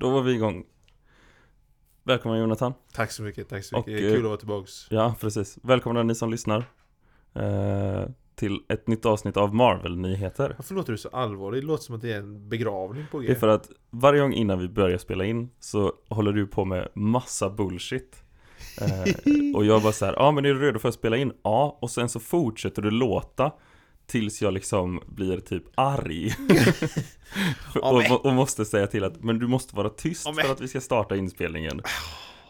då var vi igång. Välkommen Jonathan. Tack så mycket, tack så Och, mycket. eh, Kul att vara tillbaks. Ja, precis. Välkomna ni som lyssnar. Eh, till ett nytt avsnitt av Marvel-nyheter. Varför låter du så allvarlig? Det låter som att det är en begravning på Det är G. för att varje gång innan vi börjar spela in så håller du på med massa bullshit. Eh, och jag bara så här, ja ah, men är du redo för att spela in? Ja, och sen så fortsätter du låta tills jag liksom blir typ arg. Och, och måste säga till att, men du måste vara tyst för att vi ska starta inspelningen.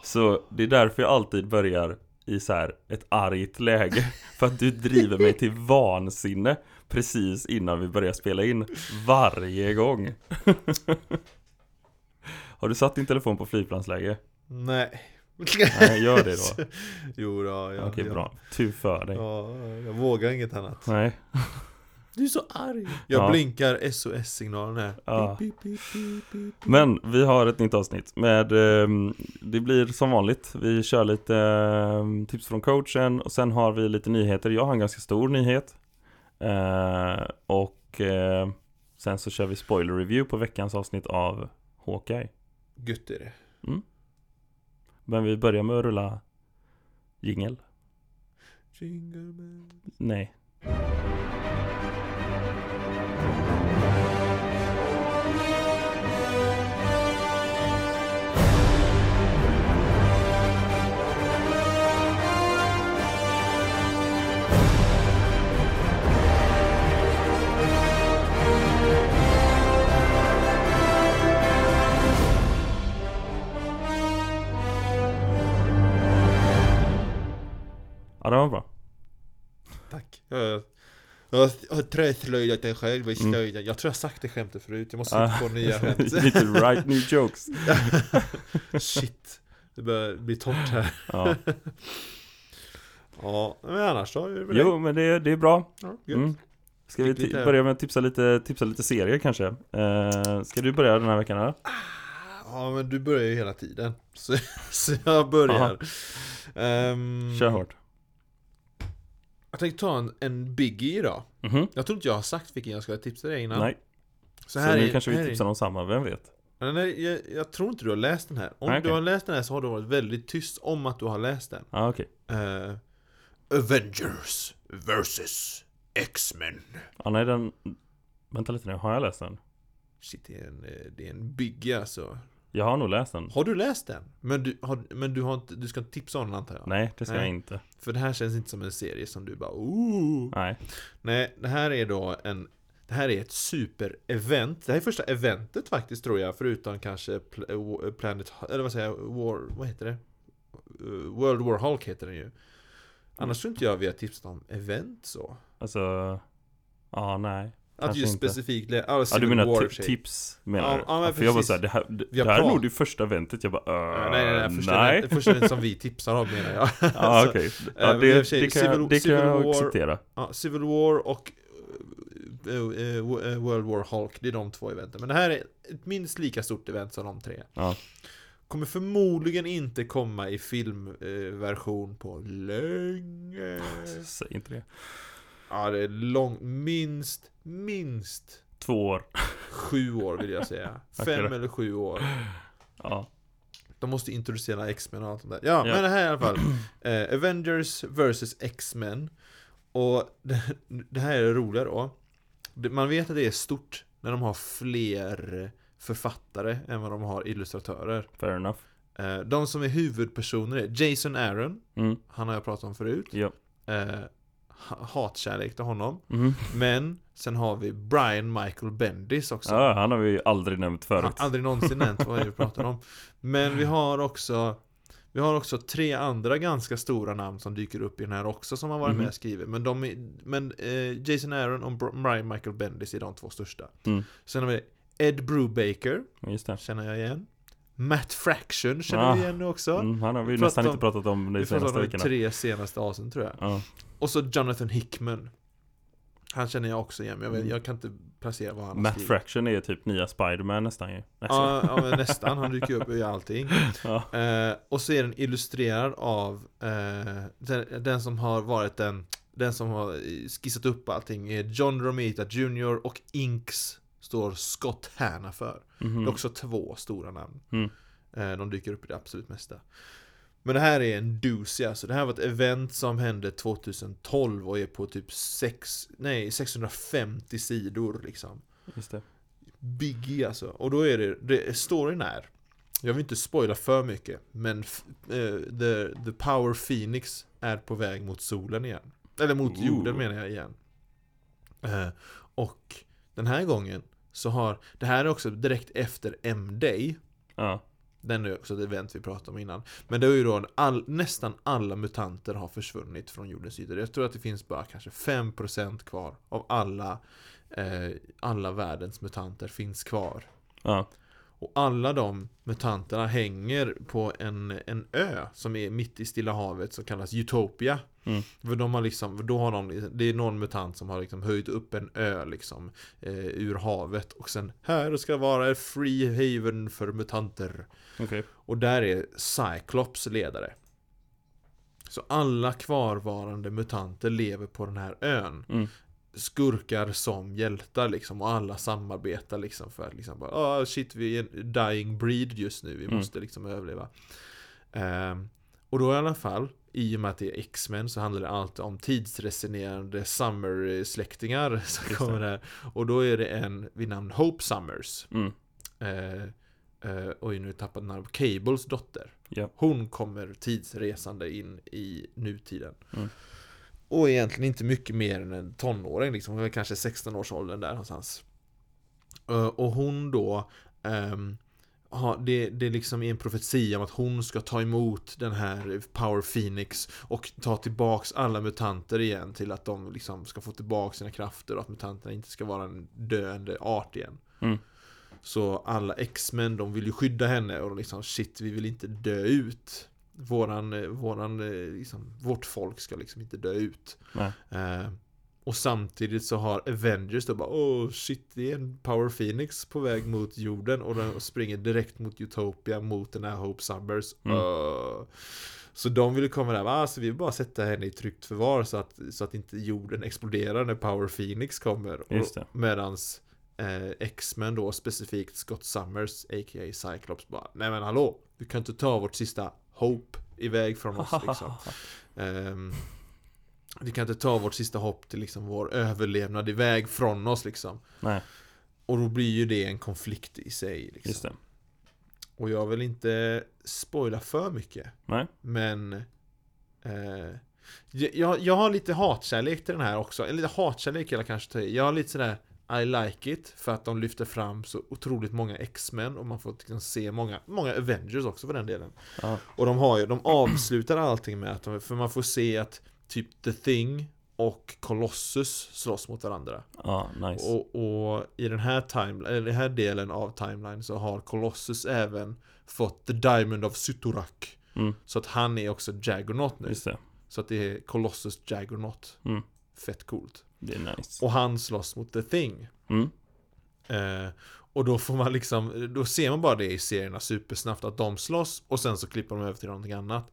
Så det är därför jag alltid börjar i så här ett argt läge. För att du driver mig till vansinne precis innan vi börjar spela in. Varje gång. Har du satt din telefon på flygplansläge? Nej. Nej, gör det då. jo då, ja, Okej, ja. bra. Tur för dig. Ja, jag vågar inget annat. Nej. Du är så arg. Jag Ja. blinkar SOS-signalen här. Ja. Beep, beep, beep. Men vi har ett nytt avsnitt med, ehm, det blir som vanligt, vi kör lite ehm, tips från coachen och sen har vi lite nyheter. Jag har en ganska stor nyhet. Eh, och eh, sen så kör vi spoiler review på veckans avsnitt av Hawkeye. Gött är det. Men vi börjar med att rulla jingel. Nej. Ja, det var bra. Tack. Jag, jag har träslöjdat dig själv i Mm. slöjden. Jag tror jag sagt det skämtet förut. Jag måste Ah. på nya skämt. Lite right new jokes. Shit. Det börjar bli torrt här. Ja. Ja, men annars då? Är det Jo, men det, det är bra. Ja. Mm. Ska vi lite- ti- börja med att tipsa lite, tipsa lite serier kanske? Eh, ska du börja den här veckan eller? Ja, men du börjar ju hela tiden. Så, så jag börjar. Ehm, Kör hårt. Jag tänkte ta en, en biggie idag. Mhm. Jag tror inte jag har sagt vilken jag ska tipsa dig innan. Nej, Så så, här nu är, kanske vi är- tipsar om samma, vem vet? Nej, jag, jag tror inte du har läst den här. Om Nej, du har läst den här så har du varit väldigt tyst om att du har läst den. Ja, okej. Eh, Avengers vs X-Men. Ja, nej den... Vänta lite nu, har jag läst den? Shit, det är en, eh, det är en biggie alltså. Jag har nog läst den. Har du läst den? Men du, har, men du, har inte, du ska inte tipsa om den antar jag? Nej, det ska Nej. jag inte. För det här känns inte som en serie som du bara ooh. Nej. Nej, det här är då en Det här är ett super-event Det här är första eventet faktiskt tror jag Förutom kanske Pl- eh, Planet Eller vad säger jag? War, vad heter det? Eh, World War Hulk heter den ju Annars tror inte jag vi har tipsat om event så Alltså... Ja, nej. Att just inte. specifikt Ja, Ja, du menar tips menar Ja, du? ja, men för jag var såhär, det här, det, det här är nog det första eventet. Jag bara, Eh, uh, nej, nej, nej, första nej. event, första event som vi tipsar om menar jag Ja, Alltså, okej. eh, Ja, och det, sig, det kan, Civil- det kan Civil jag War- acceptera. Ja, Civil War och eh, eh, eh, World War Hulk, det är de två eventen. Men det här är ett minst lika stort event som de tre. Ja. Kommer förmodligen inte komma i filmversion på länge. Säg inte det. Ja, det är långt, minst, minst Två år. sju år vill jag säga. Fem eller sju år. Ja. De måste introducera X-Men och allt sånt där. Ja, Ja. men det här i alla fall. Eh, Avengers vs X-Men. Och det, det här är det roliga då. Man vet att det är stort när de har fler författare än vad de har illustratörer. Fair enough. Eh, De som är huvudpersoner är Jason Aaron, Mm. han har jag pratat om förut. Ja. Eh, Hatkärlek till honom. Mhm. Men sen har vi Brian Michael Bendis också. Ja, han har vi aldrig nämnt förut. aldrig någonsin nämnt vad vi pratar om. Men vi har också Vi har också tre andra ganska stora namn som dyker upp i den här också som har varit Mhm. med och skrivit. Men, de är, men eh, Jason Aaron och Br- Brian Michael Bendis är de två största. Mm. Sen har vi Ed Brubaker, Just det. känner jag igen. Matt Fraction känner Ah. vi igen nu också. Mm, han har vi ju nästan om- inte pratat om de vi pratade senaste om de veckorna. tre senaste avsnitten tror jag. Ja. Och så Jonathan Hickman. Han känner jag också igen, men jag, vet, Mm. jag kan inte placera vad han Matt skrivit. Fraction är ju typ nya Spiderman nästan ju. Alltså. Ja, ja men nästan, han dyker upp i allting. Ja. Eh, och så är den illustrerad av eh, den, den som har varit den Den som har skissat upp allting är John Romita Jr och Inks står Scott Hanna för. Mhm. Det är också två stora namn. Mm. Eh, De dyker upp i det absolut mesta. Men det här är en doozy alltså. Det här var ett event som hände 2012 och är på typ 6, nej, 650 sidor liksom. Just det. Biggie alltså. Och då är det, det storyn är Jag vill inte spoila för mycket Men eh, the, the Power Phoenix är på väg mot solen igen Eller mot Ooh. jorden menar jag igen eh, Och den här gången så har Det här är också direkt efter M-Day Ja. Den är också ett event vi pratade om innan Men det är ju då all, nästan alla mutanter har försvunnit från jordens yta Jag tror att det finns bara kanske 5% kvar av alla eh, Alla världens mutanter finns kvar Ja. Och alla de mutanterna hänger på en, en ö som är mitt i Stilla havet som kallas Utopia. Mm. För de har liksom, då har de, det är någon mutant som har liksom höjt upp en ö liksom eh, ur havet och sen här ska vara free haven för mutanter. Okej. Och där är Cyclops ledare. Så alla kvarvarande mutanter lever på den här ön Mm. Skurkar som hjältar liksom och alla samarbetar liksom för att liksom bara ah shit vi är en dying breed just nu, vi Mm. måste liksom överleva. Ehm, och då i alla fall, i och med att det är X-Men så handlar det alltid om tidsresonerande Summer-släktingar som det. kommer där. Och då är det en vid namn Hope Summers. Mm. Eh, eh, oj, nu har jag tappat namn. Cables dotter. Ja. Hon kommer tidsresande in i nutiden. Mm. Och egentligen inte mycket mer än en tonåring liksom. Är kanske 16-årsåldern där någonstans. Eh, och hon då ehm, har, det, det är liksom en profetia om att hon ska ta emot den här Power Phoenix och ta tillbaks alla mutanter igen till att de liksom ska få tillbaks sina krafter och att mutanterna inte ska vara en döende art igen. Mm. Så alla X-Men de vill ju skydda henne och de liksom shit vi vill inte dö ut. Våran, eh, våran, eh, liksom, vårt folk ska liksom inte dö ut. Eh, och samtidigt så har Avengers då bara oh shit det är en Power Phoenix på väg mot jorden och den springer direkt mot Utopia mot den här Hope Summers. Mm. Uh, så de vill komma där, ah, så vi vill bara sätta henne i tryggt förvar så att, så att inte jorden exploderar när Power Phoenix kommer. Medans eh, X-Men då specifikt Scott Summers, a.k.a. Cyclops bara Nej men hallå, du kan inte ta vårt sista Hope iväg från oss liksom. Ehm, vi kan inte ta vårt sista hopp till liksom vår överlevnad iväg från oss liksom. Nej, Och då blir ju det en konflikt i sig liksom. Och jag vill inte spoila för mycket. Nej. Men eh, jag, jag har lite hatkärlek till den här också. Eller lite hatkärlek eller kanske i. Jag har lite sådär I like it för att de lyfter fram så otroligt många X-Men och man får liksom se många, många Avengers också för den delen. Ja. Och de har ju, de avslutar allting med att de, för man får se att typ The Thing och Colossus slåss mot varandra. Ja, nice. Och, och i den här, time, eller den här delen av timeline så har Colossus även fått The Diamond of Suturak. Mm, Så att han är också Jaggernaut nu. Så att det är Colossus Jaggernaut. Mm. Fett coolt. Det är nice. Och han slåss mot The Thing. Mm, Eh, och då får man liksom, då ser man bara det i serierna supersnabbt att de slåss och sen så klipper de över till någonting annat.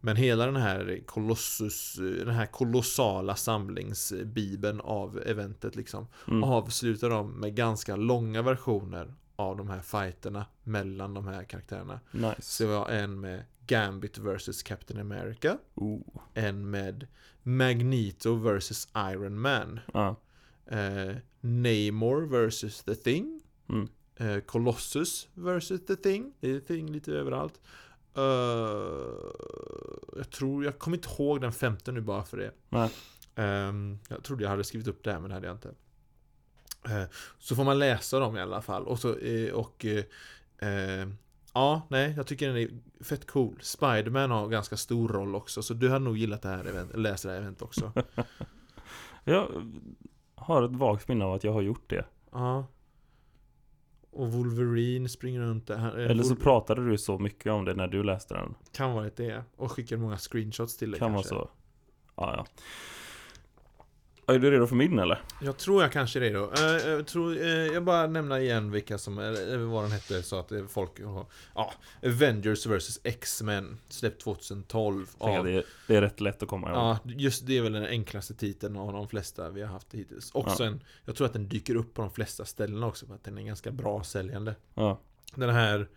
Men hela den här Colossus, den här kolossala samlingsbibeln av eventet liksom mm, avslutar de med ganska långa versioner av de här fighterna mellan de här karaktärerna. nice. Så vi har en med Gambit vs Captain America, Oh. en med Magneto vs Iron Man, Ja. eh, Namor vs The Thing, Mm. eh, Colossus vs The Thing, det är Thing lite överallt. Eh, jag tror, jag kommer inte ihåg den femte nu bara för det. Nej. Ehm, jag trodde jag hade skrivit upp det här men det hade jag inte. Eh, så får man läsa dem i alla fall. Och så, eh, och eh, Ja, nej, jag tycker den är fett cool. Spiderman har ganska stor roll också, så du hade nog gillat det här event, läsa det här event också. Jag har ett vagt minne av att jag har gjort det. Ja. Och Wolverine springer runt där. Han- eh, Eller så Wolver- pratade du så mycket om det när du läste den. Kan vara det. Och skickar många screenshots till dig Kan vara kanske. så. Ja, ja. Är du redo för min eller? Jag tror jag kanske är redo. Eh, jag, tror, eh, jag bara nämna igen vilka som, eller vad den hette så att eh, folk har... Ja, Avengers vs X-Men, släppt 2012 Tänk att av... det, är, det är rätt lätt att komma ihåg. Ja, just det är väl den enklaste titeln av de flesta vi har haft hittills. Också en, jag tror att den dyker upp på de flesta ställena också för att den är ganska bra säljande. Ja. Den här,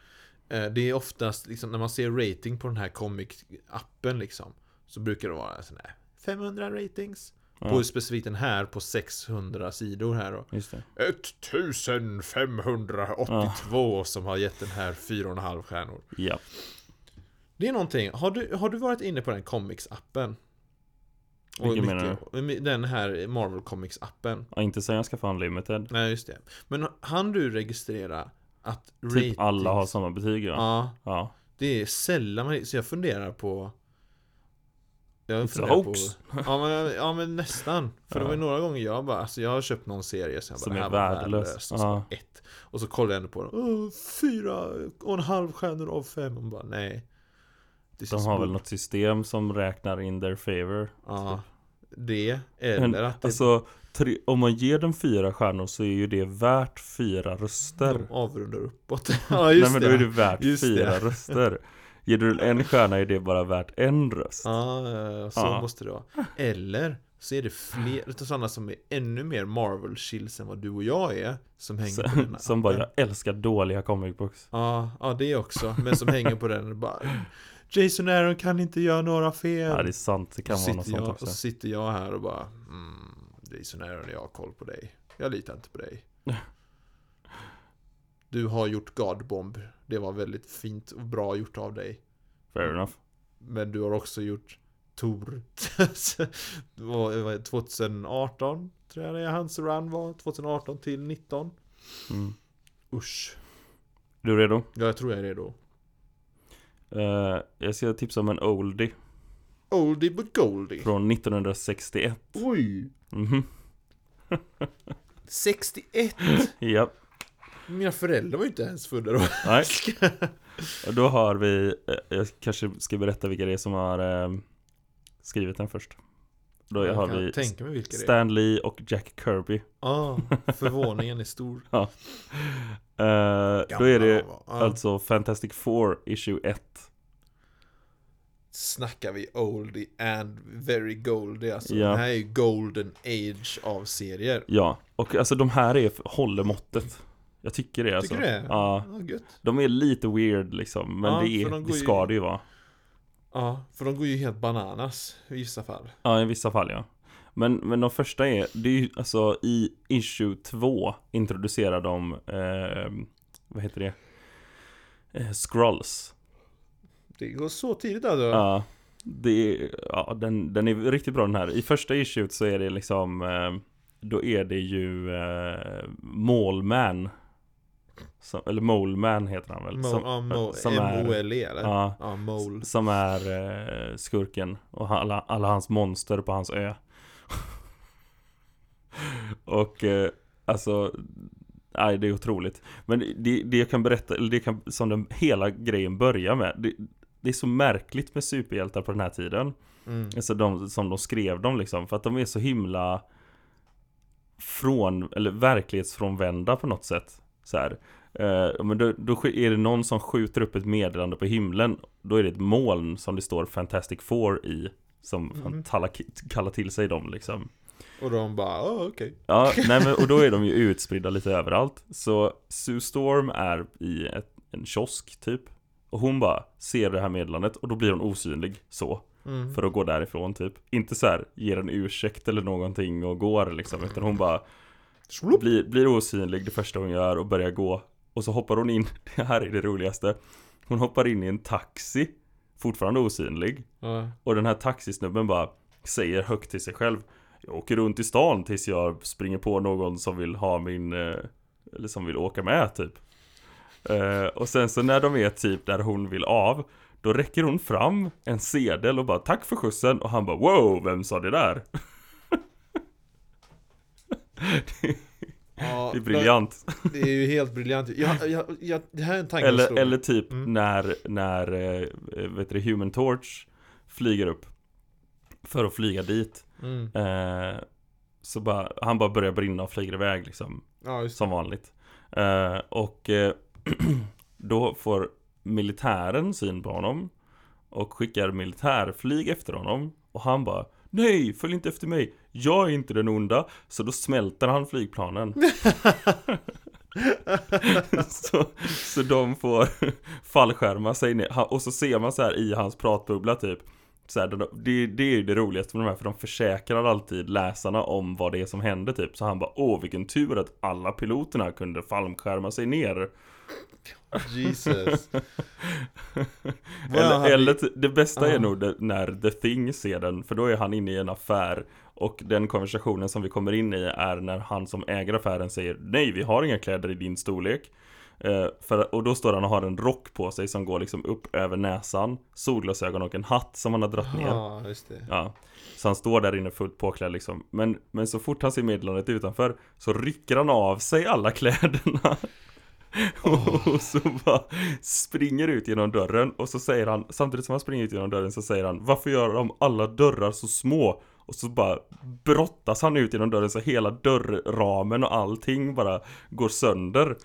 eh, det är oftast liksom när man ser rating på den här comic-appen liksom. Så brukar det vara sån här 500 ratings. Ja, På specifikt den här på 600 sidor här då. just det. 1582 som har gett den här 4,5 stjärnor. Ja. Det är någonting, har du, har du varit inne på den Comics-appen? Vilken menar mycket- Den här Marvel Comics-appen. ja. Inte sen jag ska få Unlimited. Nej, just det. Men han du registrera att Typ alla har ratings- samma betyg ja. Ja, Ja. det är sällan man... Så jag funderar på... Jag It's a hoax. På, ja, men, ja men nästan. För det var ju några gånger jag bara, alltså jag har köpt någon serie som jag Som bara, är det värdelös. värdelöst. Och så Ja. ett. Och så kollar jag ändå på den. Fyra och en halv stjärnor av fem. Och bara, nej. De har väl bull. något system som räknar in their favor. Ja. Det, Men, eller att det, Alltså, tre, om man ger den fyra stjärnor så är ju det värt fyra röster. de avrundar uppåt. ja, just Nej men det. då är det värt Just fyra det. röster. Ger du en stjärna är det bara värt en röst. Ja, ja, så Ja. måste det vara. Eller så är det fler sådana som är ännu mer Marvel-chills än vad du och jag är Som hänger på den Som, bara, jag älskar dåliga comic books. Ja, ja det också, men som hänger på den och bara Jason Aaron kan inte göra några fel Ja det är sant, det kan Och vara något sitter sånt jag, också. Och så sitter jag här och bara mm, Jason Aaron, jag har koll på dig Jag litar inte på dig Du har gjort Godbomb Det var väldigt fint och bra gjort av dig. Fair enough. Men du har också gjort Tor. Det var- det var 2018 Tror jag det är hans run var. 2018 till 19 Mm. Usch. Är du redo? Ja jag tror jag är redo. Eh, jag ska tipsa om en oldie. Oldie but goldie. Från 1961. Oj. Mhm. 61 Ja, Mina föräldrar var ju inte ens födda då nej. Och då har vi, eh, jag kanske ska berätta vilka det är som har eh, skrivit den först. Då Jag har vi tänka mig vilka Stan Lee och Jack Kirby. ah, Förvåningen är stor Eh, då är det Ja. alltså Fantastic Four issue 1. Snackar vi oldie and very goldie alltså Ja. Det här är ju golden age av serier Ja, och alltså de här är, håller måttet. Jag tycker det alltså. Tycker du det? Ja. ja gött De är lite weird liksom, men Ja, det, är, de det ju- ska det ju vara. Ja, för de går ju helt bananas i vissa fall Ja, i vissa fall ja. Men, men de första är, det är ju alltså i issue 2 introducerar de, eh, vad heter det? Eh, scrolls. Det går så tidigt alltså Ja, det är, ja den, den är riktigt bra den här. I första issue så är det liksom, eh, då är det ju eh, Målman. Som, eller Moleman heter han väl? Som, ja, mo- som är- M-O-L-E eller? Ja, Ja, mole som är eh, skurken och alla, alla hans monster på hans ö. och eh, alltså, nej det är otroligt. Men det, det jag kan berätta, eller det kan, som den hela grejen börjar med, det, det är så märkligt med superhjältar på den här tiden. mm. Alltså de, som de skrev dem liksom, för att de är så himla från, eller verklighetsfrånvända på något sätt. Så här. Eh, men då, då är det någon som skjuter upp ett meddelande på himlen, då är det ett moln som det står Fantastic Four i, som mm. kallar, kallar till sig dem liksom. Och de bara, oh, okej Ja, nej men och då är de ju utspridda lite överallt. Så Sue Storm är i ett, en kiosk typ. Och hon bara ser det här meddelandet och då blir hon osynlig så. mm. För att gå därifrån typ. Inte så här ger en ursäkt eller någonting och går liksom. Utan hon bara. Blir, blir osynlig det första hon gör och börjar gå. Och så hoppar hon in, det här är det roligaste. Hon hoppar in i en taxi. Fortfarande osynlig. Ja. Och den här taxisnubben bara säger högt till sig själv Jag åker runt i stan tills jag springer på någon som vill ha min eh, Eller som vill åka med typ eh, Och sen så när de är typ där hon vill av Då räcker hon fram en sedel och bara tack för skjutsen och han bara wow vem sa det där? Ja, Det är briljant. Det är ju helt briljant. Jag, jag, jag, Det här är en tanke Eller, eller typ Mm. när, när eh, vet du, Human Torch flyger upp För att flyga dit. Mm. Eh, Så bara, han bara börjar brinna och flyger iväg liksom Ja, Som vanligt. Eh, Och eh, då får militären syn på honom Och skickar militärflyg efter honom. Och han bara Nej, följ inte efter mig. Jag är inte den onda. Så då smälter han flygplanen. Så, så de får fallskärma sig ner. Och så ser man så här i hans pratbubbla typ så här, de- det, det är ju det roligaste med de här för de försäkrar alltid läsarna om vad det är som händer typ. Så han bara åh vilken tur att alla piloterna kunde fallskärma sig ner Jesus. Eller, eller det bästa är nog det, när The Thing ser den För då är han inne i en affär Och den konversationen som vi kommer in i är när han som äger affären säger Nej vi har inga kläder i din storlek. Eh, för, Och då står han och har en rock på sig som går liksom upp över näsan Solglasögon och en hatt som han har dragit ner. Ja, just det. Ja, så han står där inne fullt påklädd liksom. Men, men så fort han ser meddelandet utanför Så rycker han av sig alla kläderna Och så bara springer ut genom dörren Och så säger han, samtidigt som han springer ut genom dörren så säger han Varför gör de alla dörrar så små? Och så bara brottas han ut genom dörren så hela dörrramen och allting bara går sönder.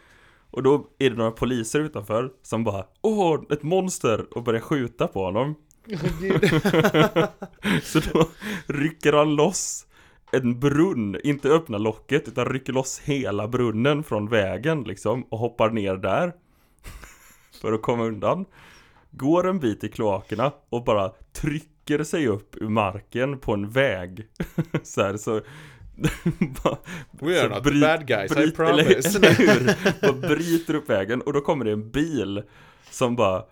Och då är det några poliser utanför som bara Åh, ett monster! Och börjar skjuta på honom. Så då rycker han loss en brunn, inte öppna locket utan rycker loss hela brunnen från vägen liksom och hoppar ner där för att komma undan. Går en bit i kloakerna och bara trycker sig upp ur marken på en väg. så här så We are not the bry- bad guys, I bryt- promise. Eller, eller hur? Bryter upp vägen och då kommer det en bil som bara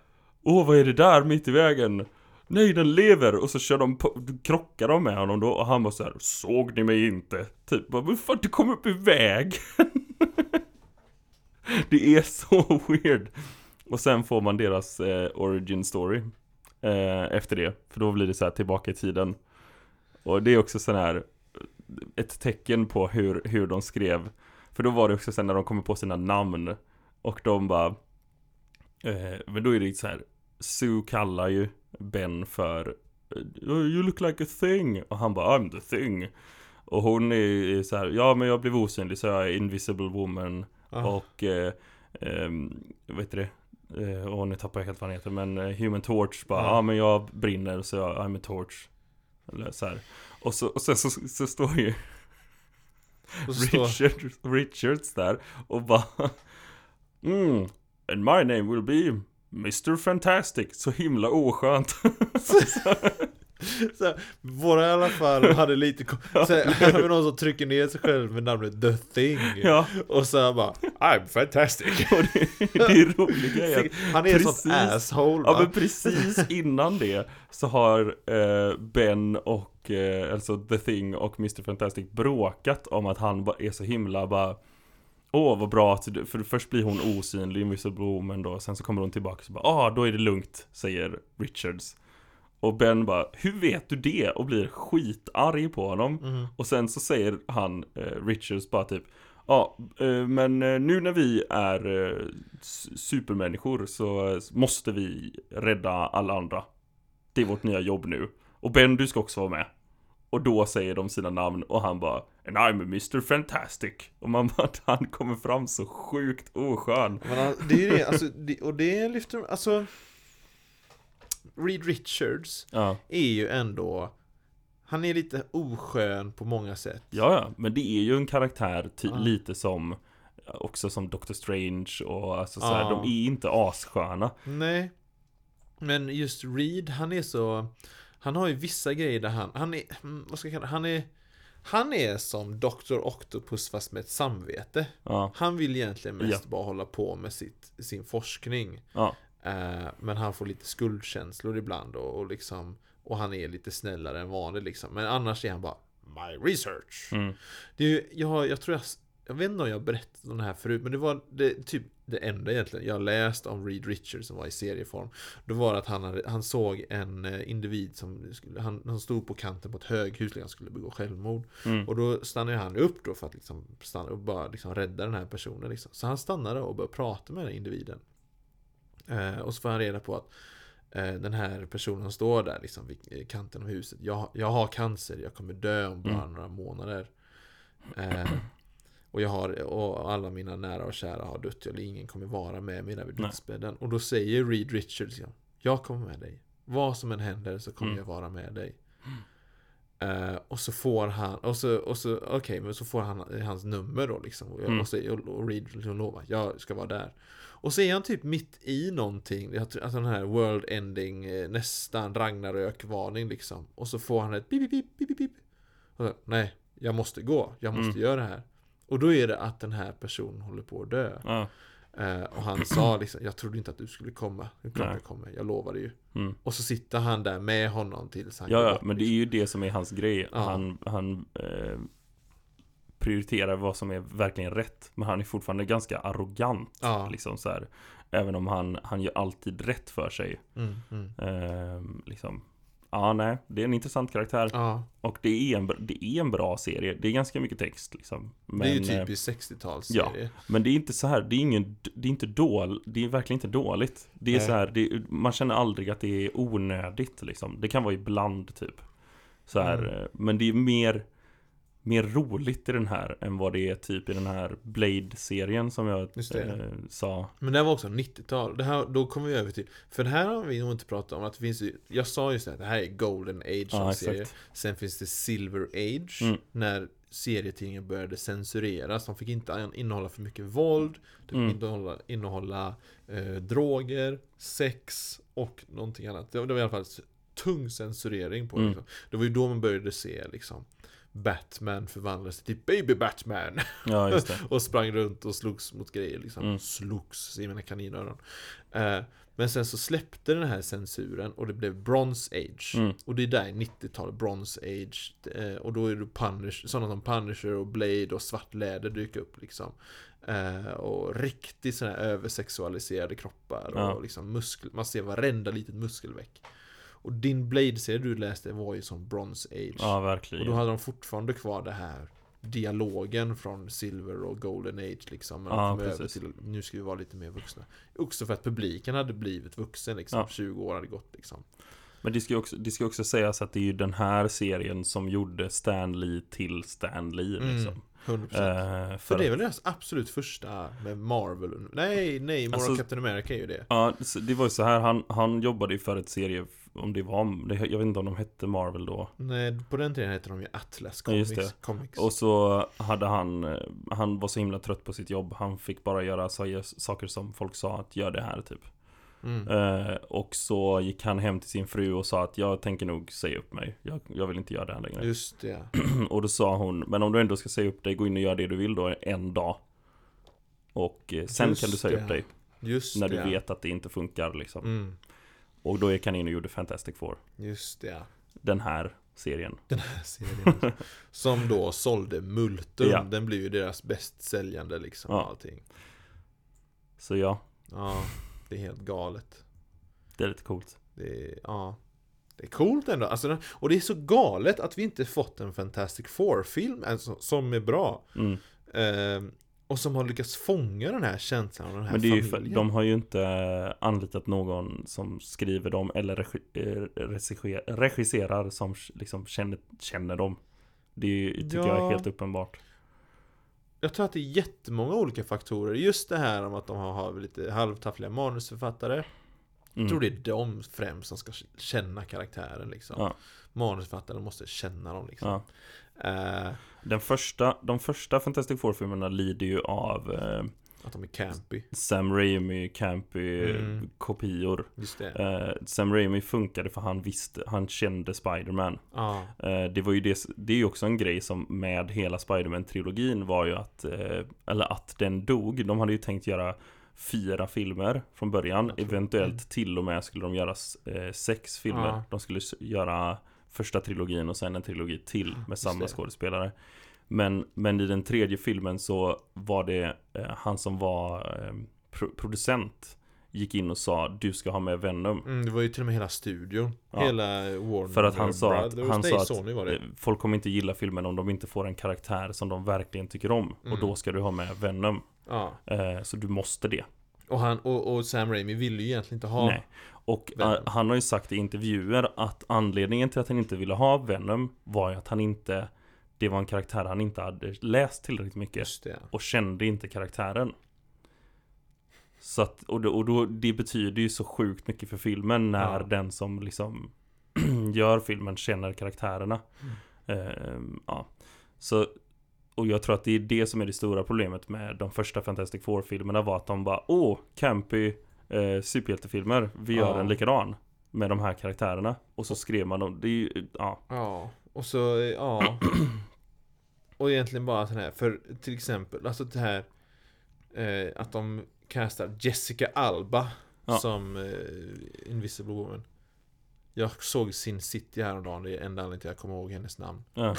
Åh vad är det där mitt i vägen? Nej den lever! Och så kör de på, krockar de med honom då och han bara så här Såg ni mig inte? Typ bara, men fan du kom upp i vägen! det är så weird! Och sen får man deras eh, origin story eh, Efter det, för då blir det så här tillbaka i tiden Och det är också sån här Ett tecken på hur, hur de skrev För då var det också sen när de kommer på sina namn Och de bara eh, Men då är det så här Sue kallar ju Ben för eh, You look like a thing Och han bara I'm the thing Och hon är så här Ja men jag blev osynlig så jag är invisible woman Ja. Och eh, ehm, Vad heter det? Eh, och nu tappar jag helt vad han heter men eh, Human Torch bara, ja Ja. men jag brinner så jag, I'm a torch Eller så här. Och så, och sen så, så står ju så står, Richard, Richards där och bara mm, And my name will be Mr Fantastic Så himla oskönt. Så här, våra i alla fall hade lite så här, här har vi någon som trycker ner sig själv med namnet The Thing. Ja, Och så här bara I'm fantastic. Och det, det roliga är att Han är Precis. asshole Ja va? men precis innan det så har eh, Ben och eh, alltså The Thing och Mr Fantastic bråkat om att han är så himla bara Åh vad bra att du, för först blir hon osynlig, Invisible Woman då, sen så kommer hon tillbaka och så bara ah då är det lugnt, säger Richards Och Ben bara, hur vet du det? Och blir skitarg på honom Mhm. Och sen så säger han, eh, Richards bara typ Ja, eh, men eh, nu när vi är eh, supermänniskor så måste vi rädda alla andra. Det är vårt nya jobb nu. Och Ben, du ska också vara med. Och då säger de sina namn och han bara And I'm Mr Fantastic. Och man bara, han kommer fram så sjukt oskön. Men han- det är ju det, alltså, det, och det lyfter, alltså Reed Richards Ja, är ju ändå Han är lite oskön på många sätt ja, ja. Men det är ju en karaktär ty- Ja. lite som Också som Doctor Strange och alltså så här, Ja. de är inte assköna. Nej Men just Reed, han är så Han har ju vissa grejer där han, han är, mm, vad ska jag kalla han är Han är som Dr. Octopus fast med ett samvete. Ja, Han vill egentligen mest Ja. bara hålla på med sitt, sin forskning. Ja, Eh, men han får lite skuldkänslor ibland och, och liksom Och han är lite snällare än vanligt liksom. Men annars är han bara My research. Mm, Det är jag, jag tror jag Jag vet inte om jag har berättat om det här förut Men det var det, typ det enda egentligen Jag läst om Reed Richards som var i serieform Då var det att han, hade, han såg en eh, individ som skulle, han, han stod på kanten på ett höghus Han skulle begå självmord mm, och då stannade han upp då för att liksom stanna och bara liksom rädda den här personen liksom. Så han stannade och började prata med den här individen. Eh, och så får han reda på att eh, den här personen står där liksom vid kanten av huset. Jag, jag har cancer, jag kommer dö om bara Mm. några månader. Eh, och jag har, och alla mina nära och kära har dött, eller ingen kommer vara med mig där vid dödsbädden. Och då säger Reed Richards, ja, jag kommer med dig. Vad som än händer så kommer Mm. jag vara med dig. Eh, och så får han, och så, och så okej, men så får han hans nummer då liksom. Och, jag, Mm. och, så, och, och Reed liksom lovar, jag ska vara där. Och så är han typ mitt i någonting, jag tror- alltså den här world ending, eh, nästan Ragnarök-varning liksom. Och så får han ett pip, pip, pip, pip, pip. Och så, nej, jag måste gå, jag måste Mm. göra det här. Och då är det att den här personen håller på att dö. Ja. Eh, och han sa liksom, jag trodde inte att du skulle komma. Klart jag kommer, jag lovade ju. Mm. Och så sitter han där med honom tills han Ja, ja, men det är ju det som är hans grej. Ja. Han, han eh, prioriterar vad som är verkligen rätt. Men han är fortfarande ganska arrogant. Ja. Liksom så här. Även om han, han gör alltid rätt för sig. Mm, mm. Eh, liksom. Ja, nej, det är en intressant karaktär. Ja, Och det är, en, det är en bra serie. Det är ganska mycket text liksom. Men, det är ju eh, typiskt 60-talsserie. Men det är inte så här, det är ingen, det är inte dåligt, det är verkligen inte dåligt. Det är Nej. så här, det, man känner aldrig att det är onödigt liksom. Det kan vara ibland typ. Så här, Mm. eh, men det är mer, mer roligt i den här än vad det är typ i den här Blade-serien som jag eh, sa. Men det här var också 90-tal. Det här, då kommer vi över till... För det här har vi nog inte pratat om. Att det finns jag sa just det, här, det här är Golden Age Ja, serier. exakt. Sen finns det Silver Age. Mm. När serietidningen började censureras. De fick inte innehålla för mycket våld. Det fick Mm. inte innehålla, innehålla eh, droger, sex och någonting annat. Det, var- det var i alla fall tung censurering på det. Mm. Liksom. Det var ju då man började se liksom Batman förvandlades till Baby Batman. Ja. Och sprang runt och slogs mot grejer liksom. Mm. Slogs i mina kaninöron. Eh, men sen så släppte den här censuren och det blev Bronze Age. Mm. Och det är där 90-talet, Bronze Age. Eh, och då är det Punish, sådana som Punisher och Blade och Svart Läder dyker upp liksom. Eh, och riktigt sådana här översexualiserade kroppar Ja. och liksom muskel, man ser varenda litet muskelväck. Och din Blade-serie du läste var ju som Bronze Age. Ja, Och då verkligen. hade de fortfarande kvar det här dialogen från Silver och Golden Age liksom. Men Ja, de över till, nu ska vi vara lite mer vuxna. Också för att publiken hade blivit vuxen liksom. Ja. 20 år hade gått liksom. Men det ska, också, det ska också sägas att det är ju den här serien som gjorde Stan Lee till Stan Lee liksom. 100%. Eh, för för det är väl deras absolut första med Marvel? Nej, nej, Moral Alltså- Captain America är ju det. Ja, det var ju så här, han, han jobbade ju för ett serie, om det var, jag vet inte om de hette Marvel då. Nej, på den tiden hette de ju Atlas Ja, Comics. det. Comics. Och så hade han, han var så himla trött på sitt jobb, han fick bara göra saker som folk sa att gör det här typ. mm. Eh, och så gick han hem till sin fru och sa att jag tänker nog säga upp mig, jag, jag vill inte göra det här längre. Just det. Och då sa hon, men om du ändå ska säga upp dig, gå in och gör det du vill då en dag. Och eh, sen Just kan du säga det. upp dig, Just när det. du vet att det inte funkar liksom. Mm. Och då gick han in och gjorde Fantastic Four, Just det. den här serien. Den här serien. som då sålde multum. Ja. Den blev ju deras bäst säljande liksom. Ja. Allting. Så ja, Ja, det är helt galet. det är lite coolt. Det är, ja. Det är coolt ändå. Alltså, och det är så galet att vi inte fått en Fantastic Four-film alltså, som är bra. Mm. Ehm, och som har lyckats fånga den här känslan av den här Men det är ju familjen. de har ju inte anlitat någon som skriver dem eller regi, eh, regisser, regisserar som liksom känner, känner dem. Det är, ju- tycker jag Ja. är helt uppenbart. Jag tror att det är jättemånga olika faktorer. Just det här om att de har, lite halvtaffliga manusförfattare. Jag Mm. tror det är de främst som ska känna karaktären liksom. Ja. Manusförfattaren måste känna dem liksom. Ja. Eh, Den första, de första Fantastic Four-filmerna lider ju av eh, att de är campy. Sam Raimi, campy Mm. kopior. Eh, Sam Raimi funkade för han visste, han kände Spider-Man. Ja. Eh, det var ju det, det är ju också en grej som med hela Spider-Man-trilogin var ju att, eh, eller att den dog. De hade ju tänkt göra fyra filmer från början. Eventuellt mm. till och med skulle de göra sex filmer. Ja. De skulle göra första trilogin och sen en trilogi till med samma skådespelare. Men, men i den tredje filmen så var det eh, han som var eh, pro- producent gick in och sa du ska ha med Venom. Mm, det var ju till och med hela studion. Ja. Hela Warner För att han sa att, han sa att Sony var det. eh, folk kommer inte gilla filmen om de inte får en karaktär som de verkligen tycker om. Mm. Och då ska du ha med Venom. Ja. Eh, så du måste det. Och, han, och, och Sam Raimi ville ju egentligen inte ha Nej. Och Venom. eh, han har ju sagt i intervjuer att anledningen till att han inte ville ha Venom var ju att han inte Det var en karaktär han inte hade läst tillräckligt mycket och kände inte karaktären. Så att, och, då, och då, det betyder ju så sjukt mycket för filmen när Ja. den som liksom gör filmen känner karaktärerna. Mm. Ehm, ja. Så, och jag tror att det är det som är det stora problemet med de första Fantastic Four-filmerna var att de bara Åh, campy eh, superhjältefilmer, vi gör Ja. en likadan med de här karaktärerna. Och så skrev man dem, det är ju, ja, Ja, och så, ja. Och egentligen bara sån här, för till exempel, alltså det här eh, att de castar Jessica Alba Ja. som eh, Invisible Woman. Jag såg Sin City häromdagen, det är enda anledningen till att jag kommer ihåg hennes namn. ja,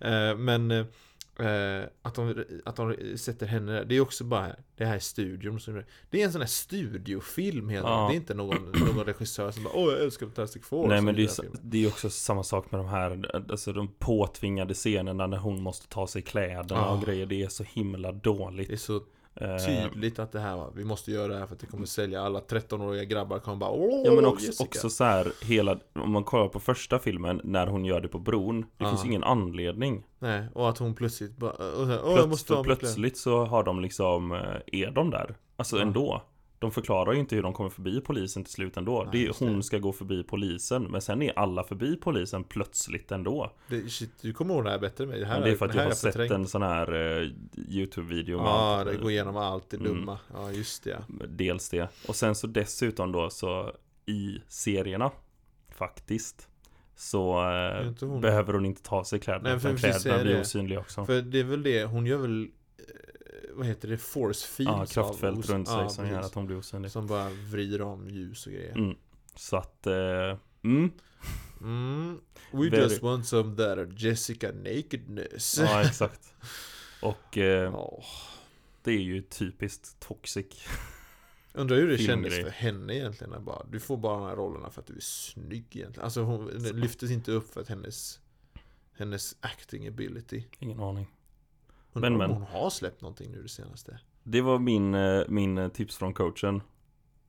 Eh, Men eh, att, de, att de sätter henne där, det är också bara det här är studion som, Det är en sån här studiofilm helt Ja. Det är inte någon, någon regissör som bara Åh jag älskar Fantastic Four Nej men det är, det är också samma sak med de här Alltså de påtvingade scenerna när hon måste ta sig kläderna Ja. och grejer Det är så himla dåligt Det är så tydligt att det här vi måste göra det här för att det kommer sälja alla 13-åriga grabbar kommer bara Åh, Ja men också, Jessica." också så här hela Om man kollar på första filmen när hon gör det på bron Det Ja. finns ingen anledning Nej, och att hon plötsligt bara Åh jag Plöts, måste för ha min kläder." plötsligt så har de liksom eh, Är de där? Alltså Ja. ändå De förklarar ju inte hur de kommer förbi polisen till slut ändå Nej, det är, Hon det. ska gå förbi polisen Men sen är alla förbi polisen plötsligt ändå det, shit, Du kommer ihåg det här bättre än mig, det här Men det är för att jag har sett förträngt. en sån här eh, Youtube-video Ja, allt. det går igenom allt det Mm. dumma Ja, just det. Dels det. Och sen så dessutom då så i serierna faktiskt så eh, hon- behöver hon inte ta sig kläderna Nej, utan för precis kläderna blir osynliga också. För det är väl det, hon gör väl eh, Vad heter det? Force fields Ja, kraftfält runt sig ja, som gör att hon blir osynlig. Som bara vrider om ljus och grejer Mm. Så att, eh, mm, mm. We Very- just want some that Jessica nakedness ja exakt. Och eh, Ja. det är ju typiskt toxic. Undrar hur det kändes för henne egentligen bara, Du får bara de här rollerna för att du är snygg egentligen Alltså hon lyftes inte upp för att hennes Hennes acting ability Ingen aning. Undrar Men, men. hon har släppt någonting nu det senaste Det var min, eh, min eh, tips från coachen.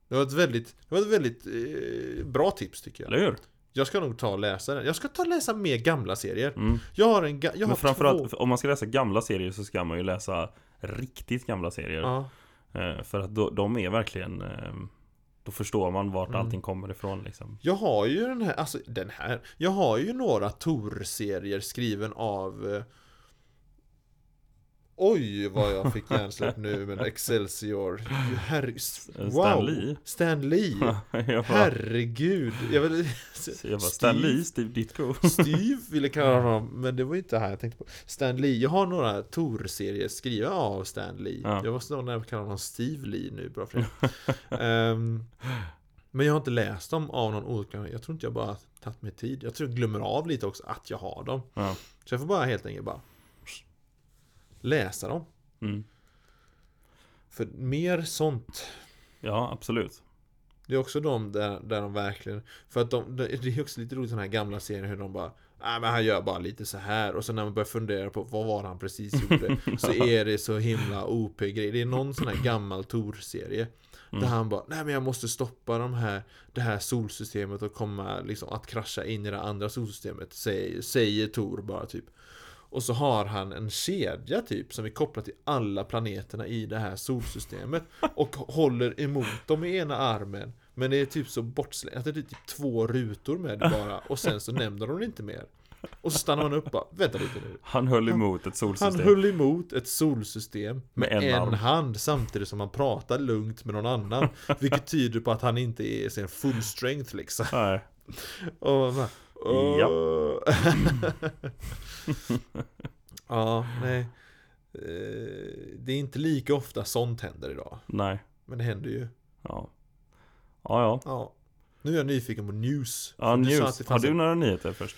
Det var ett väldigt, det var ett väldigt eh, bra tips tycker jag Eller hur? Jag ska nog ta och läsa den Jag ska ta och läsa mer gamla serier Mm. Jag har en, jag har Men två framförallt, om man ska läsa gamla serier så ska man ju läsa riktigt gamla serier. Ja, Eh, För att då, de är verkligen eh, Då förstår man vart Mm. allting kommer ifrån liksom Jag har ju den här, alltså den här Jag har ju några Tor-serier skriven av eh, Oj vad jag fick hjärnsläpp nu med Excelsior. Herre, wow Stan Lee? Stan Lee? Bara, Herregud. Jag, vill, jag bara Stan Lee, Steve Ditko. Steve ville kalla honom Men det var ju inte här jag tänkte på. Stan Lee, jag har några Tor-serier skrivna av Stan Lee. Ja. Jag när jag kallar honom Steve Lee nu bara för det. Ehm, Men jag har inte läst dem av någon olika Jag tror inte jag bara tagit mig tid. Jag tror jag glömmer av lite också att jag har dem. Ja. Så jag får bara helt enkelt bara Läsa dem. Mm. För mer sånt. Ja, absolut. Det är också de där, där de verkligen För att de, det är också lite roligt sådana här gamla serier hur de bara Nej men han gör bara lite så här. Och så när man börjar fundera på vad var han precis gjorde Så är det så himla OP-grej Det är någon sån här gammal Tor-serie Där Mm. han bara Nej men jag måste stoppa de här Det här solsystemet och komma liksom att krascha in i det andra solsystemet. Säger, säger Tor bara typ och så har han en kedja typ som är kopplad till alla planeterna i det här solsystemet Och håller emot dem med ena armen. Men det är typ så bortslängt att det är typ två rutor med det bara Och sen så nämner de det inte mer. Och så stannar man upp bara, vänta lite nu. Han höll emot ett Han solsystem höll emot ett solsystem med, Med en en, hand samtidigt som han pratar lugnt med någon annan Vilket tyder på att han inte är sin full strength liksom. Nej, och man bara, Ja. Ja, nej. Eh, Det är inte lika ofta sånt händer idag. Nej, Men det händer ju. Ja. Ja, ja. Ja. Nu är jag nyfiken på news. Ja, du att news. Har du en- några nyheter först?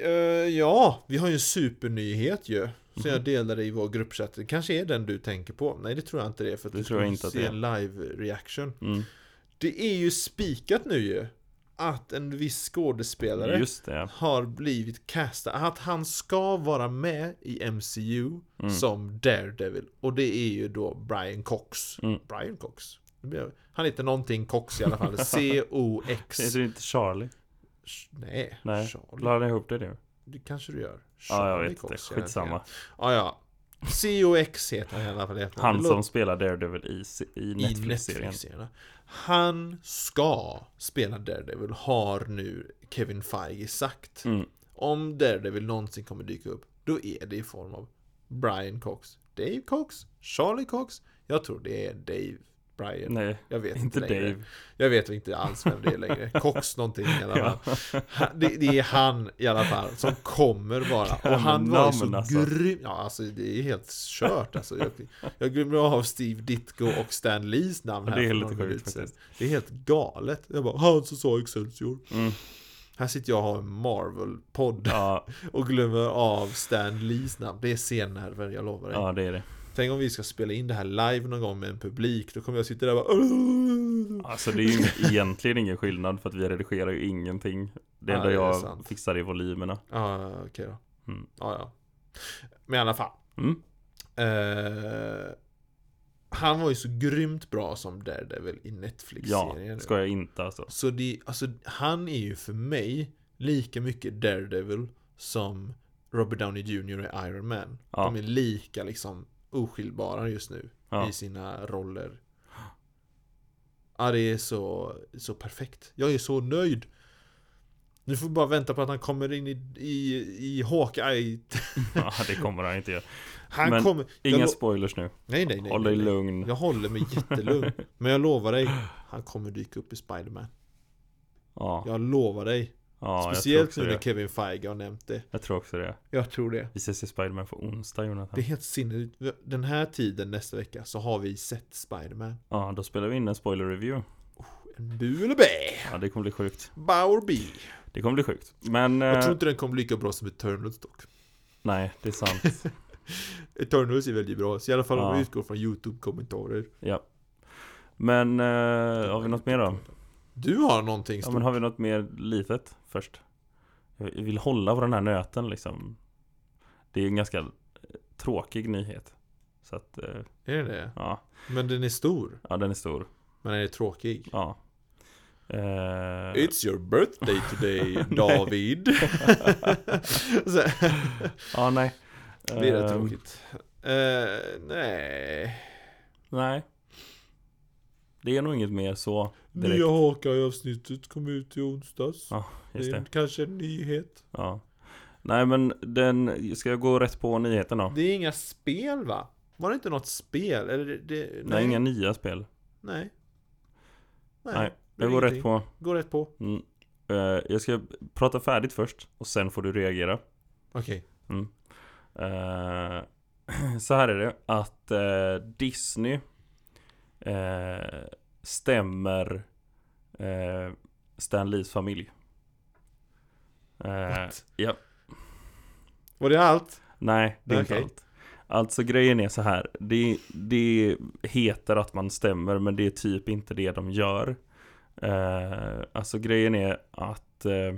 Eh, Ja, vi har ju en supernyhet ju Som Mhm. jag delade i vår gruppchatt. Det kanske är den du tänker på. Nej det tror jag inte det är för att Det du tror jag ska inte att se det är. en live reaction. Mm. Det är ju spikat nu ju Att en viss skådespelare det, har blivit castad, att han ska vara med i MCU Mm. som Daredevil Och det är ju då Brian Cox Mm. Brian Cox? Han heter någonting Cox i alla fall C-O-X Heter inte Charlie? Nej, Nej, Charlie. jag ihop det nu? Det kanske du gör. Ja, jag Charlie vet inte. Cox, vet Skitsamma. inte. Ja, ja. COX heter han i alla fall. Han som spelar Daredevil i, i Netflix-serien. Netflix-serien. Han ska spela Daredevil, har nu Kevin Feige sagt. Mm. Om Daredevil någonsin kommer dyka upp, då är det i form av Brian Cox. Dave Cox? Charlie Cox? Jag tror det är Dave Brian. Nej, Jag vet inte inte längre. Dave. Jag vet inte alls vem det är längre. Cox någonting i alla Ja. fall. Han- Det, det är han i alla fall som kommer vara. Ja, Och han var ju så namn, alltså. grym. Ja, alltså det är helt kört alltså. Jag, jag glömde av Steve Ditko och Stan Lees namn här Det är lite sjukt faktiskt. Det är helt galet. Jag bara, han som sa Excelsior. Mm. Här sitter jag och har en Marvel-podd Ja, och glömmer av Stan Lees namn. Det är scennerver, jag lovar dig. ja, det är det. Tänk om vi ska spela in det här live någon gång med en publik. Då kommer jag sitta där och bara... Alltså det är ju egentligen ingen skillnad för att vi redigerar ju ingenting. Det Ja, enda det är jag fixar är volymerna. Ja, okej då. Mm. Ja, ja. Men i alla fall. Mm. Eh, han var ju så grymt bra som Daredevil i Ja, Netflix-serien. ska jag inte alltså. Så det, alltså, han är ju för mig lika mycket Daredevil som Robert Downey Jr. och Iron Man. Ja. De är lika liksom oskiljbara just nu Ja. i sina roller. Ja, det är så, så perfekt. Jag är så nöjd. Nu får vi bara vänta på att han kommer in i, i, i Hawkeye. ja, det kommer han inte göra. Han Men kommer... jag Inga lo- spoilers nu. nej, nej, nej. Håll dig lugn. Jag håller mig jättelugn. Men jag lovar dig, han kommer dyka upp i Spider-Man. Ja, Jag lovar dig. Ja Speciellt nu när. Kevin Feige har nämnt det. jag tror också det. Jag tror det. Vi ses i Spiderman på onsdag Jonathan. Det är helt sinnessjukt. Den här tiden nästa vecka så har vi sett Spider-Man. Ja, då spelar vi in en spoiler review. En bu eller bä? Ja, det kommer bli sjukt. Bauer B. Det kommer bli sjukt. Men... Jag eh, tror inte den kommer bli lika bra som Eternals dock. Nej, det är sant. Eternals är väldigt bra, så i alla fall om Ja. vi utgår från YouTube-kommentarer. ja. Men, eh, har vi något mer då? Du har någonting Ja, stort. men har vi något mer litet först? Jag vill hålla på den här nöten liksom. Det är en ganska eh, tråkig nyhet. Så att, eh, Är det det? ja. Men den är stor. Ja, den är stor. Men den är tråkig. Ja. Eh, It's your birthday today, David. ja, nej. det är rätt Eh, tråkigt. Eh, nej. Nej. Det är nog inget mer så direkt. Nya Hawkeye-avsnittet kom ut i onsdags. Ja, Just det är det. kanske en nyhet. Ja. Nej men den, ska jag gå rätt på nyheten då? Det är inga spel va? Var det inte något spel? Eller det, det, Nej, inga nya spel. Nej. Nej, det jag går rätt på. Gå rätt på. Mm. Eh, jag ska prata färdigt först och sen får du reagera. Okej. Eh, så här är det att eh, Disney eh, stämmer eh, Stan Lees familj. Eh, ja, Var det allt? nej, det är inte Okej. allt. Alltså grejen är så här. Det, det heter att man stämmer men det är typ inte det de gör. Eh, alltså grejen är att eh,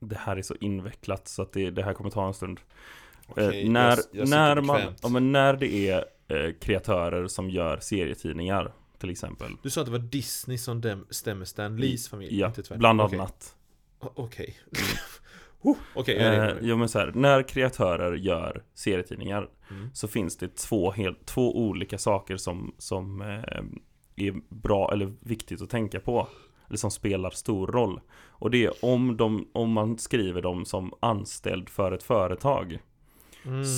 det här är så invecklat så att det, det här kommer ta en stund. Eh, Okej, när, jag- jag när, man, ja, men när det är eh, kreatörer som gör serietidningar till exempel. Du sa att det var Disney som dem, stämmer Stan Lees familj, Ja, inte tvärtom. bland annat. Okej. Okej, Eh, jo men så här, när kreatörer gör serietidningar Mm. så finns det två, helt, två olika saker som, som eh, är bra eller viktigt att tänka på. Eller som spelar stor roll. Och det är om, de, om man skriver dem som anställd för ett företag.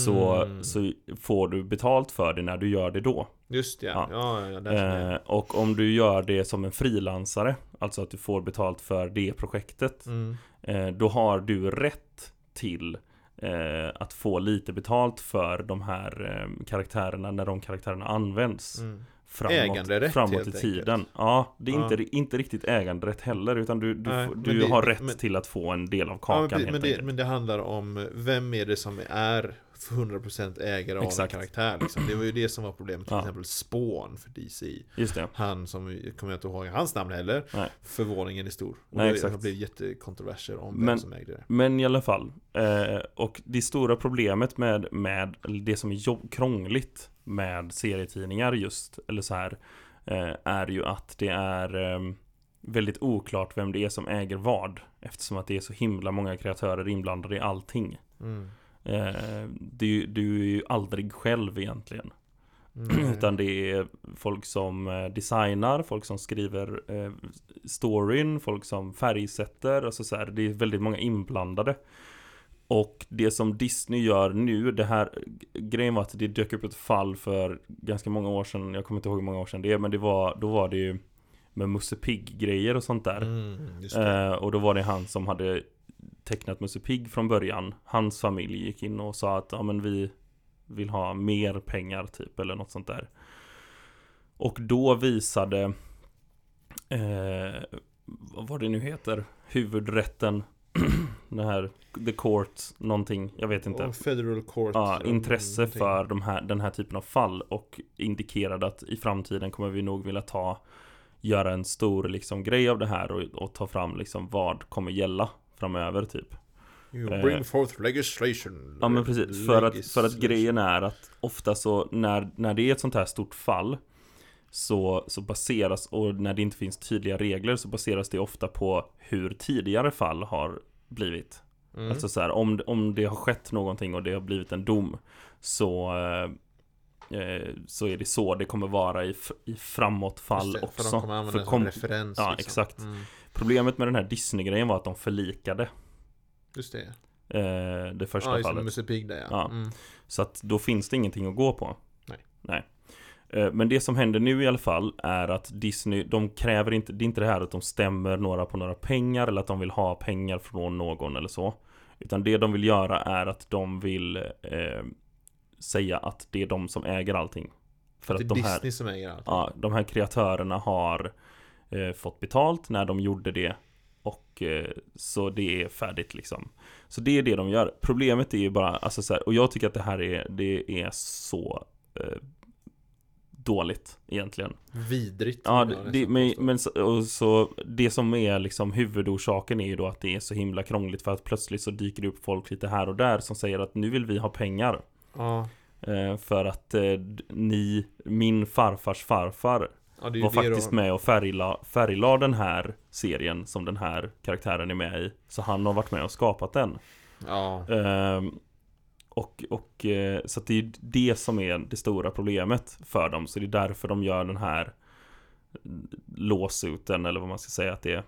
Så, Mm. så får du betalt för det när du gör det då. Just det, ja. Ja. Ja, ja. Eh, och om du gör det som en frilansare, alltså att du får betalt för det projektet. Mm. Eh, då har du rätt till eh, att få lite betalt för de här eh, karaktärerna när de karaktärerna används Mm. Framåt, Äganderätt, framåt i enkelt. tiden. Ja, det är Ja. Inte, inte riktigt äganderätt heller utan du, du, Nej, men du det- har det- rätt men- till att få en del av Ja, kakan men, helt men, det, enkelt. men det handlar om vem är det som är 100% ägare av Exakt. en karaktär liksom. Det var ju det som var problemet till Ja. exempel Spawn för DC Just det. Han som, kommer jag inte ihåg hans namn heller Nej. Förvåningen är stor Och Nej, det exakt. har blivit jättekontroverser om vem Men- som ägde det Men i alla fall. Eh, och det stora problemet med, med det som är krångligt med serietidningar just, eller så här, eh, är ju att det är ehm, väldigt oklart vem det är som äger vad. Eftersom att det är så himla många kreatörer inblandade i allting. Mm. Eh, du, du är ju aldrig själv egentligen. Mm. Utan det är folk som eh, designar, folk som skriver eh, storyn, folk som färgsätter, alltså så här, det är väldigt många inblandade. Och det som Disney gör nu, det här grejen var att det dök upp ett fall för ganska många år sedan, jag kommer inte ihåg hur många år sedan det är, men det var, då var det ju med Musse Pigg-grejer och sånt där. Mm. Eh, och då var det han som hade tecknat Musse Pigg från början. Hans familj gick in och sa att ja men vi vill ha mer pengar typ eller något sånt där. Och då visade eh, vad det nu heter? Huvudrätten Den här The Court någonting, jag vet inte. Federal Court. Ja, intresse för de här, den här typen av fall och indikerade att i framtiden kommer vi nog vilja ta göra en stor liksom grej av det här och, och ta fram liksom vad kommer gälla framöver typ. You Eh, bring forth legislation. Ja men precis, för att, för att grejen är att ofta så när, när det är ett sånt här stort fall så, så baseras, och när det inte finns tydliga regler så baseras det ofta på hur tidigare fall har blivit. Mm. Alltså så här, om, om det har skett någonting och det har blivit en dom så, eh, eh, så är det så det kommer vara i, i framåtfall det, också. För de kommer använda det som referens. ja, liksom. exakt. Mm. Problemet med den här Disney-grejen var att de förlikade Just det. eh, det första Ja, just det. fallet. Musse Pigg där ja. Ja. Mm. Så att då finns det ingenting att gå på. Nej. Nej. Eh, Men det som händer nu i alla fall är att Disney, de kräver inte, det är inte det här att de stämmer några på några pengar eller att de vill ha pengar från någon eller så. Utan det de vill göra är att de vill eh, säga att det är de som äger allting. För det att är de här, Disney som äger allt. ja, de här kreatörerna har eh, fått betalt när de gjorde det. Och eh, så det är färdigt liksom. Så det är det de gör. Problemet är ju bara, alltså så här, och jag tycker att det här är, det är så eh, dåligt egentligen. Vidrigt. Ja, det, men, men så, så det som är liksom huvudorsaken är ju då att det är så himla krångligt för att plötsligt så dyker det upp folk lite här och där som säger att nu vill vi ha pengar. Ja, Eh, för att eh, ni, min farfars farfar ja var faktiskt då. med och färgla, färglade den här serien som den här karaktären är med i. Så han har varit med och skapat den. Ja, Ehm, och, och eh, så det är det som är det stora problemet för dem. Så det är därför de gör den här lawsuiten eller vad man ska säga att det är.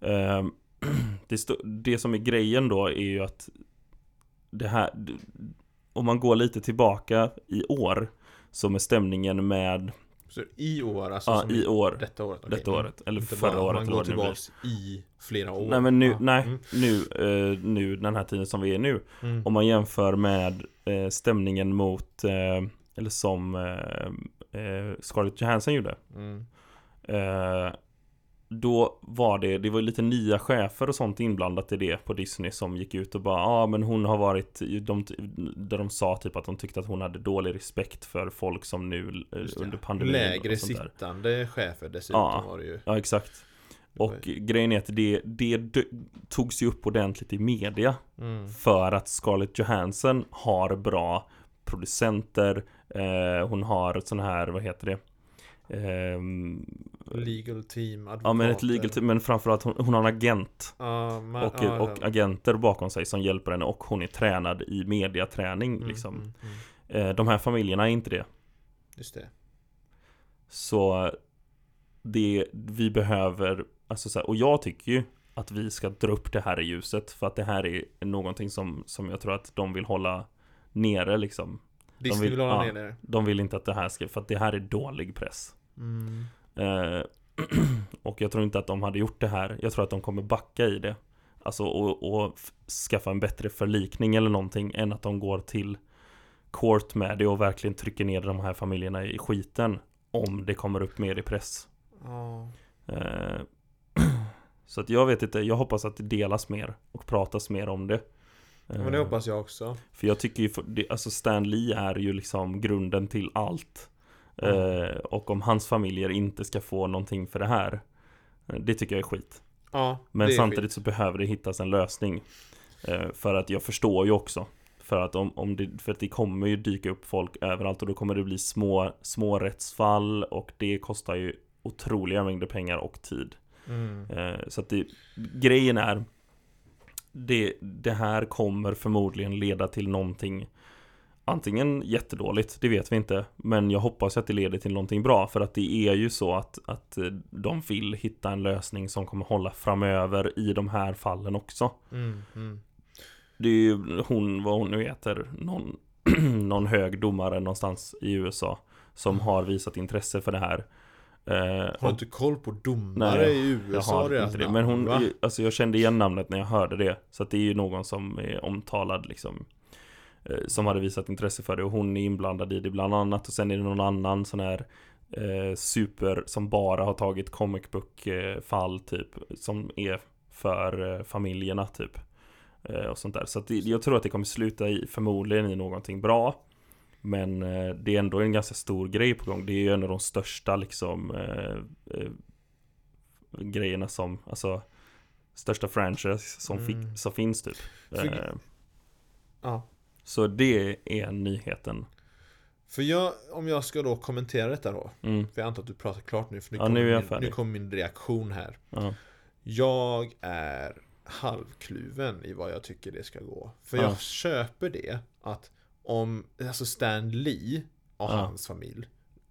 Ehm, det, det som är grejen då är ju att det här, om man går lite tillbaka i år så med stämningen med, så i år alltså ja som i år, Detta året? okej. detta året, eller Inte förra bara, året Man går tillbaks i flera år. Nej men nu, Ja. nej, Mm. nu, eh, nu den här tiden som vi är nu Mm. Om man jämför med eh, stämningen mot, eh, eller som Scarlett Johansson gjorde Mm. Då var det, det var lite nya chefer och sånt inblandat i det på Disney som gick ut och bara Ja ah, men hon har varit, de, där de sa typ att de tyckte att hon hade dålig respekt för folk som nu under pandemin Lägre och sånt där. sittande chefer dessutom Ja. var det ju. Ja exakt Och grejen är att det, det togs ju upp ordentligt i media Mm. För att Scarlett Johansson har bra producenter eh, Hon har sån här, vad heter det? Ehm, Legal team, advokater. ja men ett legal team, men framförallt hon, hon har en agent Ja, man, och, ja, och agenter bakom sig som hjälper henne och hon är tränad i mediaträning Mm, liksom mm, mm. eh, De här familjerna är inte det Just det. Så det vi behöver, alltså så här, och jag tycker ju att vi ska dra upp det här i ljuset för att det här är någonting som, som jag tror att de vill hålla nere liksom. Disney vill- vill, hålla ja. ner det. De vill inte att det här ska, för att det här är dålig press. Mm. Eh, och jag tror inte att de hade gjort det här. Jag tror att de kommer backa i det. Alltså och, och skaffa en bättre förlikning eller någonting än att de går till court med det och verkligen trycker ner de här familjerna i skiten. Om det kommer upp mer i press. Ja. Eh, så att jag vet inte, jag hoppas att det delas mer och pratas mer om det. Men det Eh, hoppas jag också. För jag tycker ju, alltså Stan Lee är ju liksom grunden till allt. Mm. Och om hans familjer inte ska få någonting för det här, eh, det tycker jag är skit. Ja, Men samtidigt skit. så behöver det hittas en lösning. För att jag förstår ju också. För att, om, om det, för att det kommer ju dyka upp folk överallt och då kommer det bli små, små rättsfall och det kostar ju otroliga mängder pengar och tid. Mm. Eh, så att det, grejen är det, det här kommer förmodligen leda till någonting Antingen jättedåligt, det vet vi inte Men jag hoppas att det leder till någonting bra För att det är ju så att, att de vill hitta en lösning som kommer hålla framöver i de här fallen också Mm. Mm. Det är ju hon, vad hon nu heter Någon, någon hög domare någonstans i USA Som har visat intresse för det här Eh, Har du och- inte koll på domare Nej, i jag USA? har deras inte det, men hon, va? alltså jag kände igen namnet när jag hörde det. Så att det är ju någon som är omtalad liksom eh, Som hade visat intresse för det. Och hon är inblandad i det bland annat. Och sen är det någon annan sån här eh, super som bara har tagit comic book eh, fall typ Som är för eh, familjerna typ. Eh, Och sånt där. Så att jag tror att det kommer sluta i förmodligen i någonting bra men eh, det är ändå en ganska stor grej på gång. Det är ju en av de största liksom eh, eh, grejerna som, alltså största franchise som, Mm. fick, som finns typ. För- Ja. så det är nyheten. För jag, om jag ska då kommentera detta då Mm, För jag antar att du pratar klart nu för nu, Ja, kommer, nu min, nu kommer min reaktion här ja, Jag är halvkluven i vad jag tycker det ska gå För Ja. jag köper det att om, alltså Stan Lee och Ja. hans familj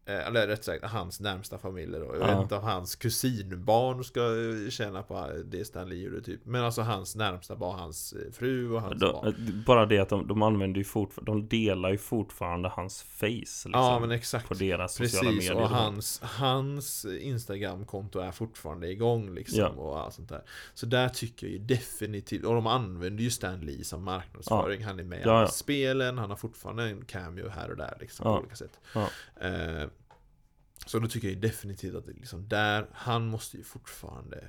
Eller rätt sagt hans närmsta familj då Jag Ja. vet inte om hans kusinbarn ska eh, känna på det Stan Lee gjorde typ Men alltså hans närmsta barn, hans eh, fru och hans barn de, bara det att de, de använder ju fortfarande, de delar ju fortfarande hans face liksom, Ja men exakt på deras sociala Precis, medier. och hans, hans Instagramkonto är fortfarande igång liksom Ja. och allt sånt där Så där tycker jag ju definitivt, och de använder ju Stan Lee som marknadsföring Han är med i Ja, ja. spelen, han har fortfarande en cameo här och där liksom Ja. på olika sätt Ja. eh, Så då tycker jag definitivt att det liksom där, han måste ju fortfarande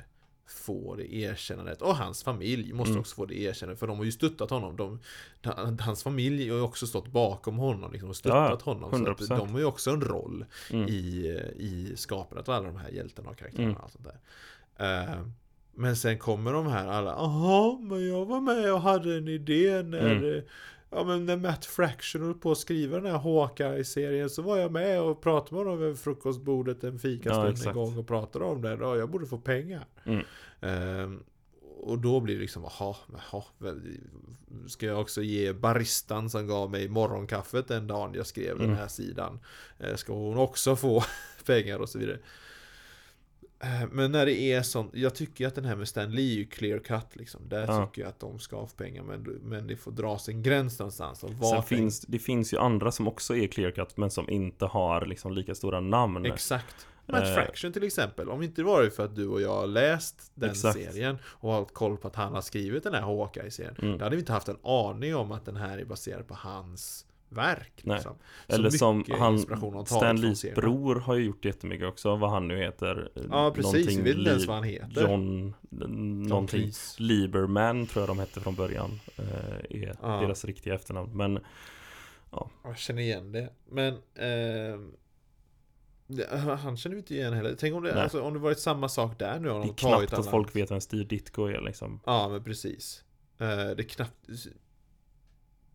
få det erkännandet och hans familj måste Mm. också få det erkännandet för de har ju stöttat honom de, Hans familj har ju också stått bakom honom liksom, och stöttat honom så 100%. att de har ju också en roll Mm. i, i skapandet av alla de här hjältarna och karaktärerna Mm. och allt sånt där. Eh, men sen kommer de här alla, jaha, men jag var med och hade en idé när, Mm. Ja men när Matt Fraction höll på att skriva den här Hawkeye-serien så var jag med och pratade med honom över frukostbordet en Ja, fikastund en exakt. gång och pratade om det. Ja, jag borde få pengar. Mm. Eh, och då blir det liksom, jaha, jaha, ska jag också ge baristan som gav mig morgonkaffet den dagen jag skrev den Mm. här sidan, eh, ska hon också få pengar och så vidare. Eh, Men när det är sånt, jag tycker att den här med Stan Lee är ju clear cut liksom. Där Ja. tycker jag att de ska få pengar, men, men det får dras en gräns någonstans. Och Sen finns, det finns ju andra som också är clear cut men som inte har liksom lika stora namn. Exakt. Matt Eh. Fraction till exempel. Om inte det var för att du och jag har läst den Exakt. serien och har koll på att han har skrivit den här Hawkeye-serien. Mm. Då hade vi inte haft en aning om att den här är baserad på hans verk. Nej. Liksom. Eller som han, inspiration har tagit Stan från Lees serien. bror har ju gjort jättemycket också, vad han nu heter. Ja precis, vi vet inte ens vad han heter. John, någonting. Lieberman tror jag de hette från början. Eh, är Ja. deras riktiga efternamn. Men Jag känner igen det. Men det, han känner vi inte igen heller. Tänk om det, Nej. alltså, om det varit samma sak där nu. Om det är knappt att folk vet vem Steve Ditko är liksom. Ja men precis. Eh, det är knappt...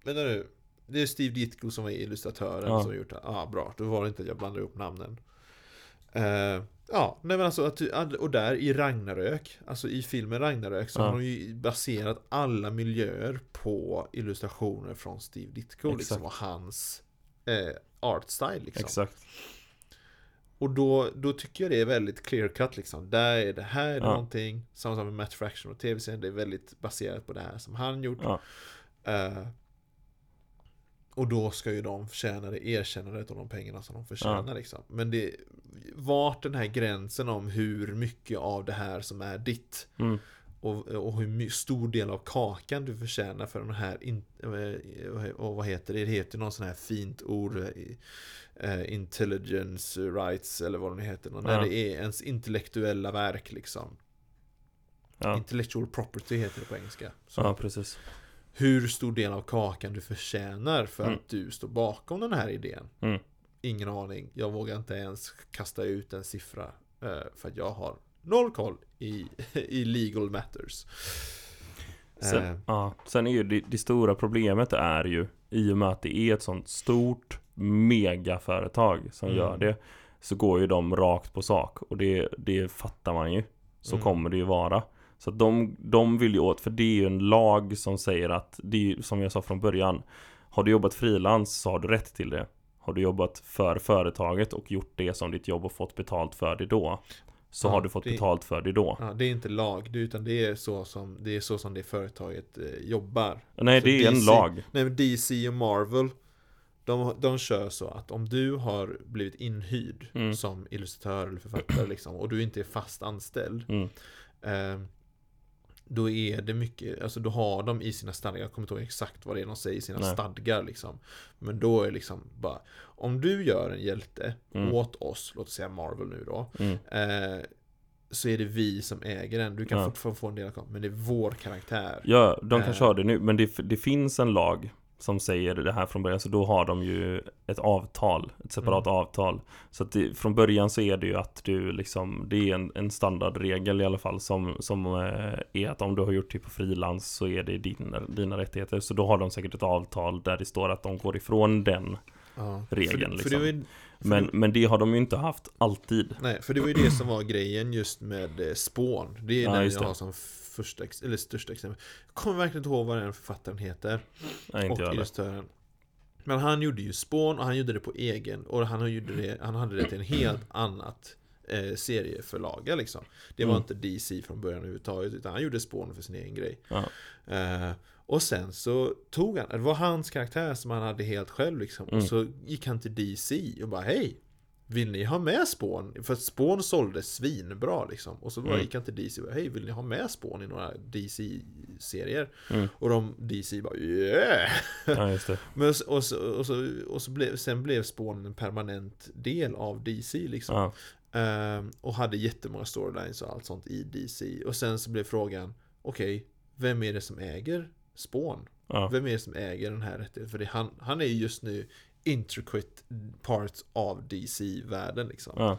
Vänta nu. Det är Steve Ditko som var illustratören Ja. som har gjort det. Ja bra, då var det inte att jag blandade ihop namnen. Eh, ja, nej men alltså, att, och där i Ragnarök, alltså i filmen Ragnarök så Ja. har de ju baserat alla miljöer på illustrationer från Steve Ditko liksom, och hans eh, art style liksom. Exakt. Och då, då tycker jag det är väldigt clear cut liksom. Där är det här är det Ja. någonting. Samma sak med Matt Fraction och tv-serien. Det är väldigt baserat på det här som han gjort. Ja. Eh, och då ska ju de förtjäna det erkännandet och de pengarna som de förtjänar liksom. Men det Vart den här gränsen om hur mycket av det här som är ditt Mm. och, och hur stor del av kakan du förtjänar för den här in, eh, och vad heter det? Det heter någon sån här fint ord eh, Intelligence rights eller vad det heter När Ja. det är ens intellektuella verk liksom Ja. Intellectual property heter det på engelska Så ja, precis. Hur stor del av kakan du förtjänar för Mm. att du står bakom den här idén Mm. Ingen aning Jag vågar inte ens kasta ut en siffra eh, För att jag har noll koll i, i legal matters Sen, Eh, ja, sen är ju det, det stora problemet är ju i och med att det är ett sånt stort megaföretag som Mm. gör det så går ju de rakt på sak och det, det fattar man ju. Så Mm. kommer det ju vara Så att de, de vill ju åt, för det är ju en lag som säger att Det är ju som jag sa från början Har du jobbat frilans så har du rätt till det Har du jobbat för företaget och gjort det som ditt jobb och fått betalt för det då Så Ja, har du fått det- betalt för det då Ja, det är inte lag, utan det är så som det, är så som det företaget eh, jobbar. Nej Så det är en DC lag Nej men DC och Marvel de, de kör så att om du har blivit inhyrd Mm. som illustratör eller författare liksom, och du inte är fast anställd mm. eh, Då är det mycket, alltså då har de i sina stadgar, jag kommer inte ihåg exakt vad det är de säger i sina Nej. stadgar liksom Men då är det liksom bara Om du gör en hjälte Mm. åt oss, låt oss säga Marvel nu då Mm. eh, Så är det vi som äger den, du kan Ja. fortfarande få en del av men det är vår karaktär Ja, de kanske Eh. har det nu, men det, det finns en lag som säger det här från början, så då har de ju ett avtal, ett separat Mm. avtal. Så att det, från början så är det ju att du liksom, det är en, en standardregel i alla fall som, som eh, är att om du har gjort det på frilans så är det din, dina rättigheter. Så då har de säkert ett avtal där det står att de går ifrån den. ja. regeln, för, liksom. för Men, det, men det har de ju inte haft alltid. Nej, för det var ju det som var grejen just med eh, Spawn Det är Ja, den jag har som första, eller största exempel. Jag kommer verkligen inte ihåg vad den författaren heter. Nej, inte och heller. illustratören Men han gjorde ju Spawn och han gjorde det på egen. Och han, gjorde det, han hade det till en helt annat eh, serieförlaga liksom. Det var Mm. inte DC från början överhuvudtaget Utan han gjorde Spawn för sin egen grej. Eh, Och sen så tog han, det var hans karaktär som han hade helt själv liksom. Mm. Och så gick han till DC och bara hej vill ni ha med Spawn? För att Spawn sålde svinbra liksom Och så Mm. gick han till DC och bara, hej vill ni ha med Spawn i några DC-serier? Mm. Och de DC bara yeah! Ja. Men, och så, och så, och så, och så blev, sen blev Spawn en permanent del av DC liksom Ja, Ehm, Och hade jättemånga storylines och allt sånt i DC Och sen så blev frågan Okej, vem är det som äger Spawn? ja, Vem är det som äger den här rättigheten? För det, han, han är ju just nu intricate part av DC-världen liksom ja,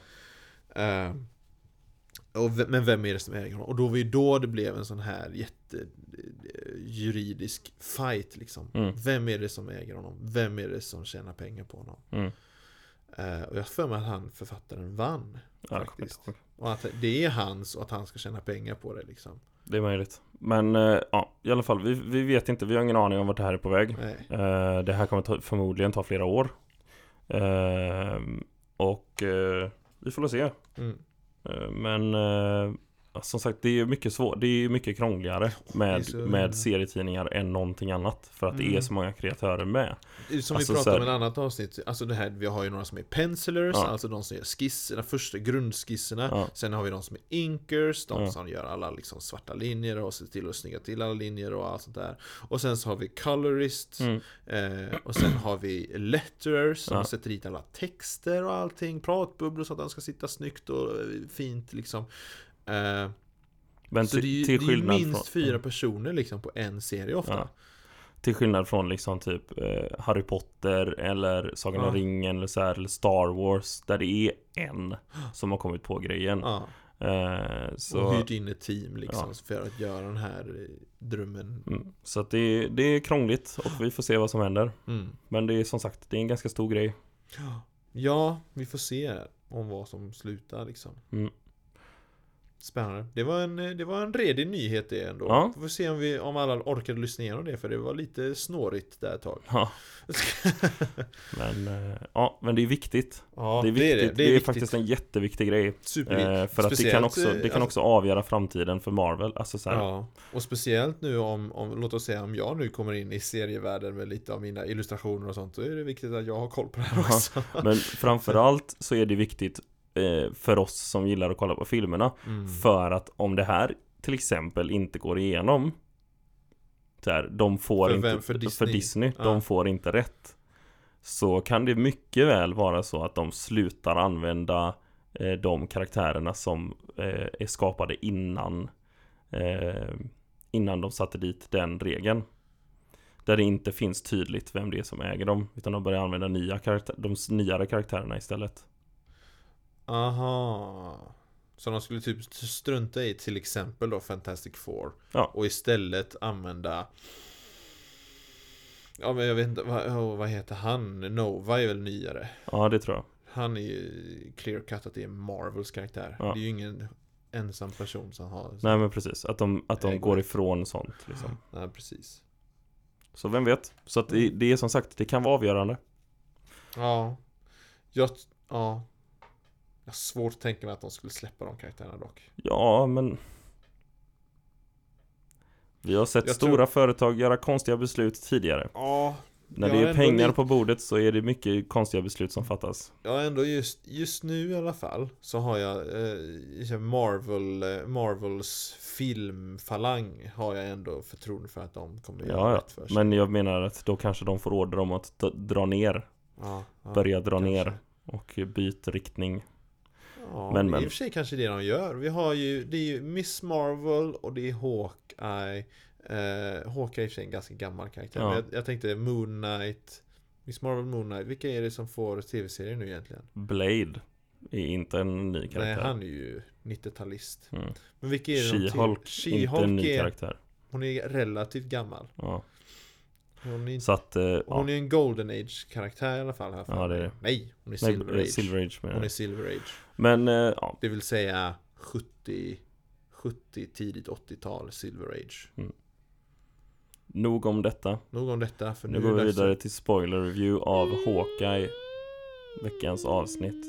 och, v- men vem är det som äger honom? Och då var ju då det blev en sån här jätte eh, juridisk fight liksom. Mm. Vem är det som äger honom? Vem är det som tjänar pengar på honom? mm. Eh, och jag för mig att han, författaren, vann. Ja, Faktiskt. Och att det är hans och att han ska tjäna pengar på det liksom. Det är möjligt. Men eh, ja, i alla fall, vi, vi vet inte, vi har ingen aning om vart det här är på väg. Eh, det här kommer ta, förmodligen ta flera år. Eh, och eh, vi får väl se. Mm. Men som sagt, det är mycket svårt. Det är mycket krångligare med, så- med serietidningar än någonting annat. För att det är Mm. så många kreatörer med. Som Alltså, vi pratade om i ett annat avsnitt, alltså det här, vi har ju några som är pencilers, Ja. alltså de som gör skisserna, första grundskisserna Ja. Sen har vi de som är inkers, de Ja. som gör alla liksom svarta linjer och ser till att snygga till alla linjer och allt sånt där Och sen så har vi colorists, Mm. eh, och sen har vi letterers som sätter dit alla texter och allting, pratbubblor så att de ska sitta snyggt och eh, fint liksom eh, Men Så det är ju, till det är minst från, fyra personer liksom på en serie ofta Ja. Till skillnad från liksom typ eh, Harry Potter eller Sagan om Ja. ringen eller så här, eller Star Wars Där det är en som har kommit på grejen Ja, eh, så, och hyrt in ett team liksom Ja. för att göra den här eh, drömmen mm, så att det, det är krångligt och vi får se vad som händer mm. Men det är som sagt, det är en ganska stor grej Ja, vi får se om vad som slutar liksom. Mm. Spännande. Det var en, det var en redig nyhet det ändå. Ja. Vi får se om, vi, om alla orkade lyssna igenom det, för det var lite snårigt där ett tag. Ja, men, eh, ja, men det är viktigt ja, Det är viktigt, det är, viktigt. faktiskt en jätteviktig grej Superviktigt. eh, För att det kan, också, det eh, kan alltså- också avgöra framtiden för Marvel Alltså så här, Ja, och speciellt nu om, om, låt oss säga om jag nu kommer in i serievärlden med lite av mina illustrationer och sånt, då är det viktigt att jag har koll på det här Ja, också. Men framförallt så är det viktigt eh, för oss som gillar att kolla på filmerna Mm. För att om det här till exempel inte går igenom så här, de får För inte, vem? För Disney? Disney Ja. de får inte rätt Så kan det mycket väl vara så att de slutar använda eh, de karaktärerna som eh, är skapade innan eh, Innan de satte dit den regeln Där det inte finns tydligt vem det är som äger dem Utan de börjar använda nya karaktär, de nyare karaktärerna istället Aha. Så de skulle typ strunta i till exempel då Fantastic Four Ja. Och istället använda Ja men jag vet inte, vad, oh, vad heter han? Nova är väl nyare? Ja det tror jag Han är ju clear cut att det är Marvels karaktär Ja. Det är ju ingen ensam person som har Nej men precis, att de, att de går ifrån sånt liksom. Nej precis Så vem vet? Så att det, det är som sagt, det kan vara avgörande. Ja Jag, ja Jag har svårt att tänka mig att de skulle släppa de karaktärerna dock Ja, men... Vi har sett Jag stora tror- företag göra konstiga beslut tidigare. Ja När det är pengar på bordet så är det mycket konstiga beslut som fattas. Ja ändå just, just nu i alla fall Så har jag eh, Marvel, eh, Marvels filmfalang Har jag ändå förtroende för att de kommer göra Ja, rätt för sig Men jag menar att då kanske de får order om att dra ner. ja, ja, Börja dra kanske. ner och byta riktning. Ja, Men, men, i och för sig kanske det de gör. Vi har ju, det är ju Miss Marvel och det är Hawkeye. Eh, Hawkeye är i och för sig en ganska gammal karaktär. Ja. Men jag, jag tänkte Moon Knight. Miss Marvel, Moon Knight. Vilka är det som får tv-serier nu egentligen? Blade är inte en ny Nej, karaktär. han är ju 90-talist. Mm. Men vilka är det de She-Hulk, till- inte en ny She-Hulk är, karaktär. hon är relativt gammal. Ja. Hon är, Så att, eh, ja. hon är en Golden Age-karaktär i alla fall. Här för Ja, det är det. Nej, hon är Silver Age. Silver Age Hon är. Silver Age. Men, eh, ja. Det vill säga 70 70, tidigt 80-tal, Silver Age. Nog om detta. Nog om detta, för Nu nu, går vi vidare att- till spoiler review av Hawkeye Veckans avsnitt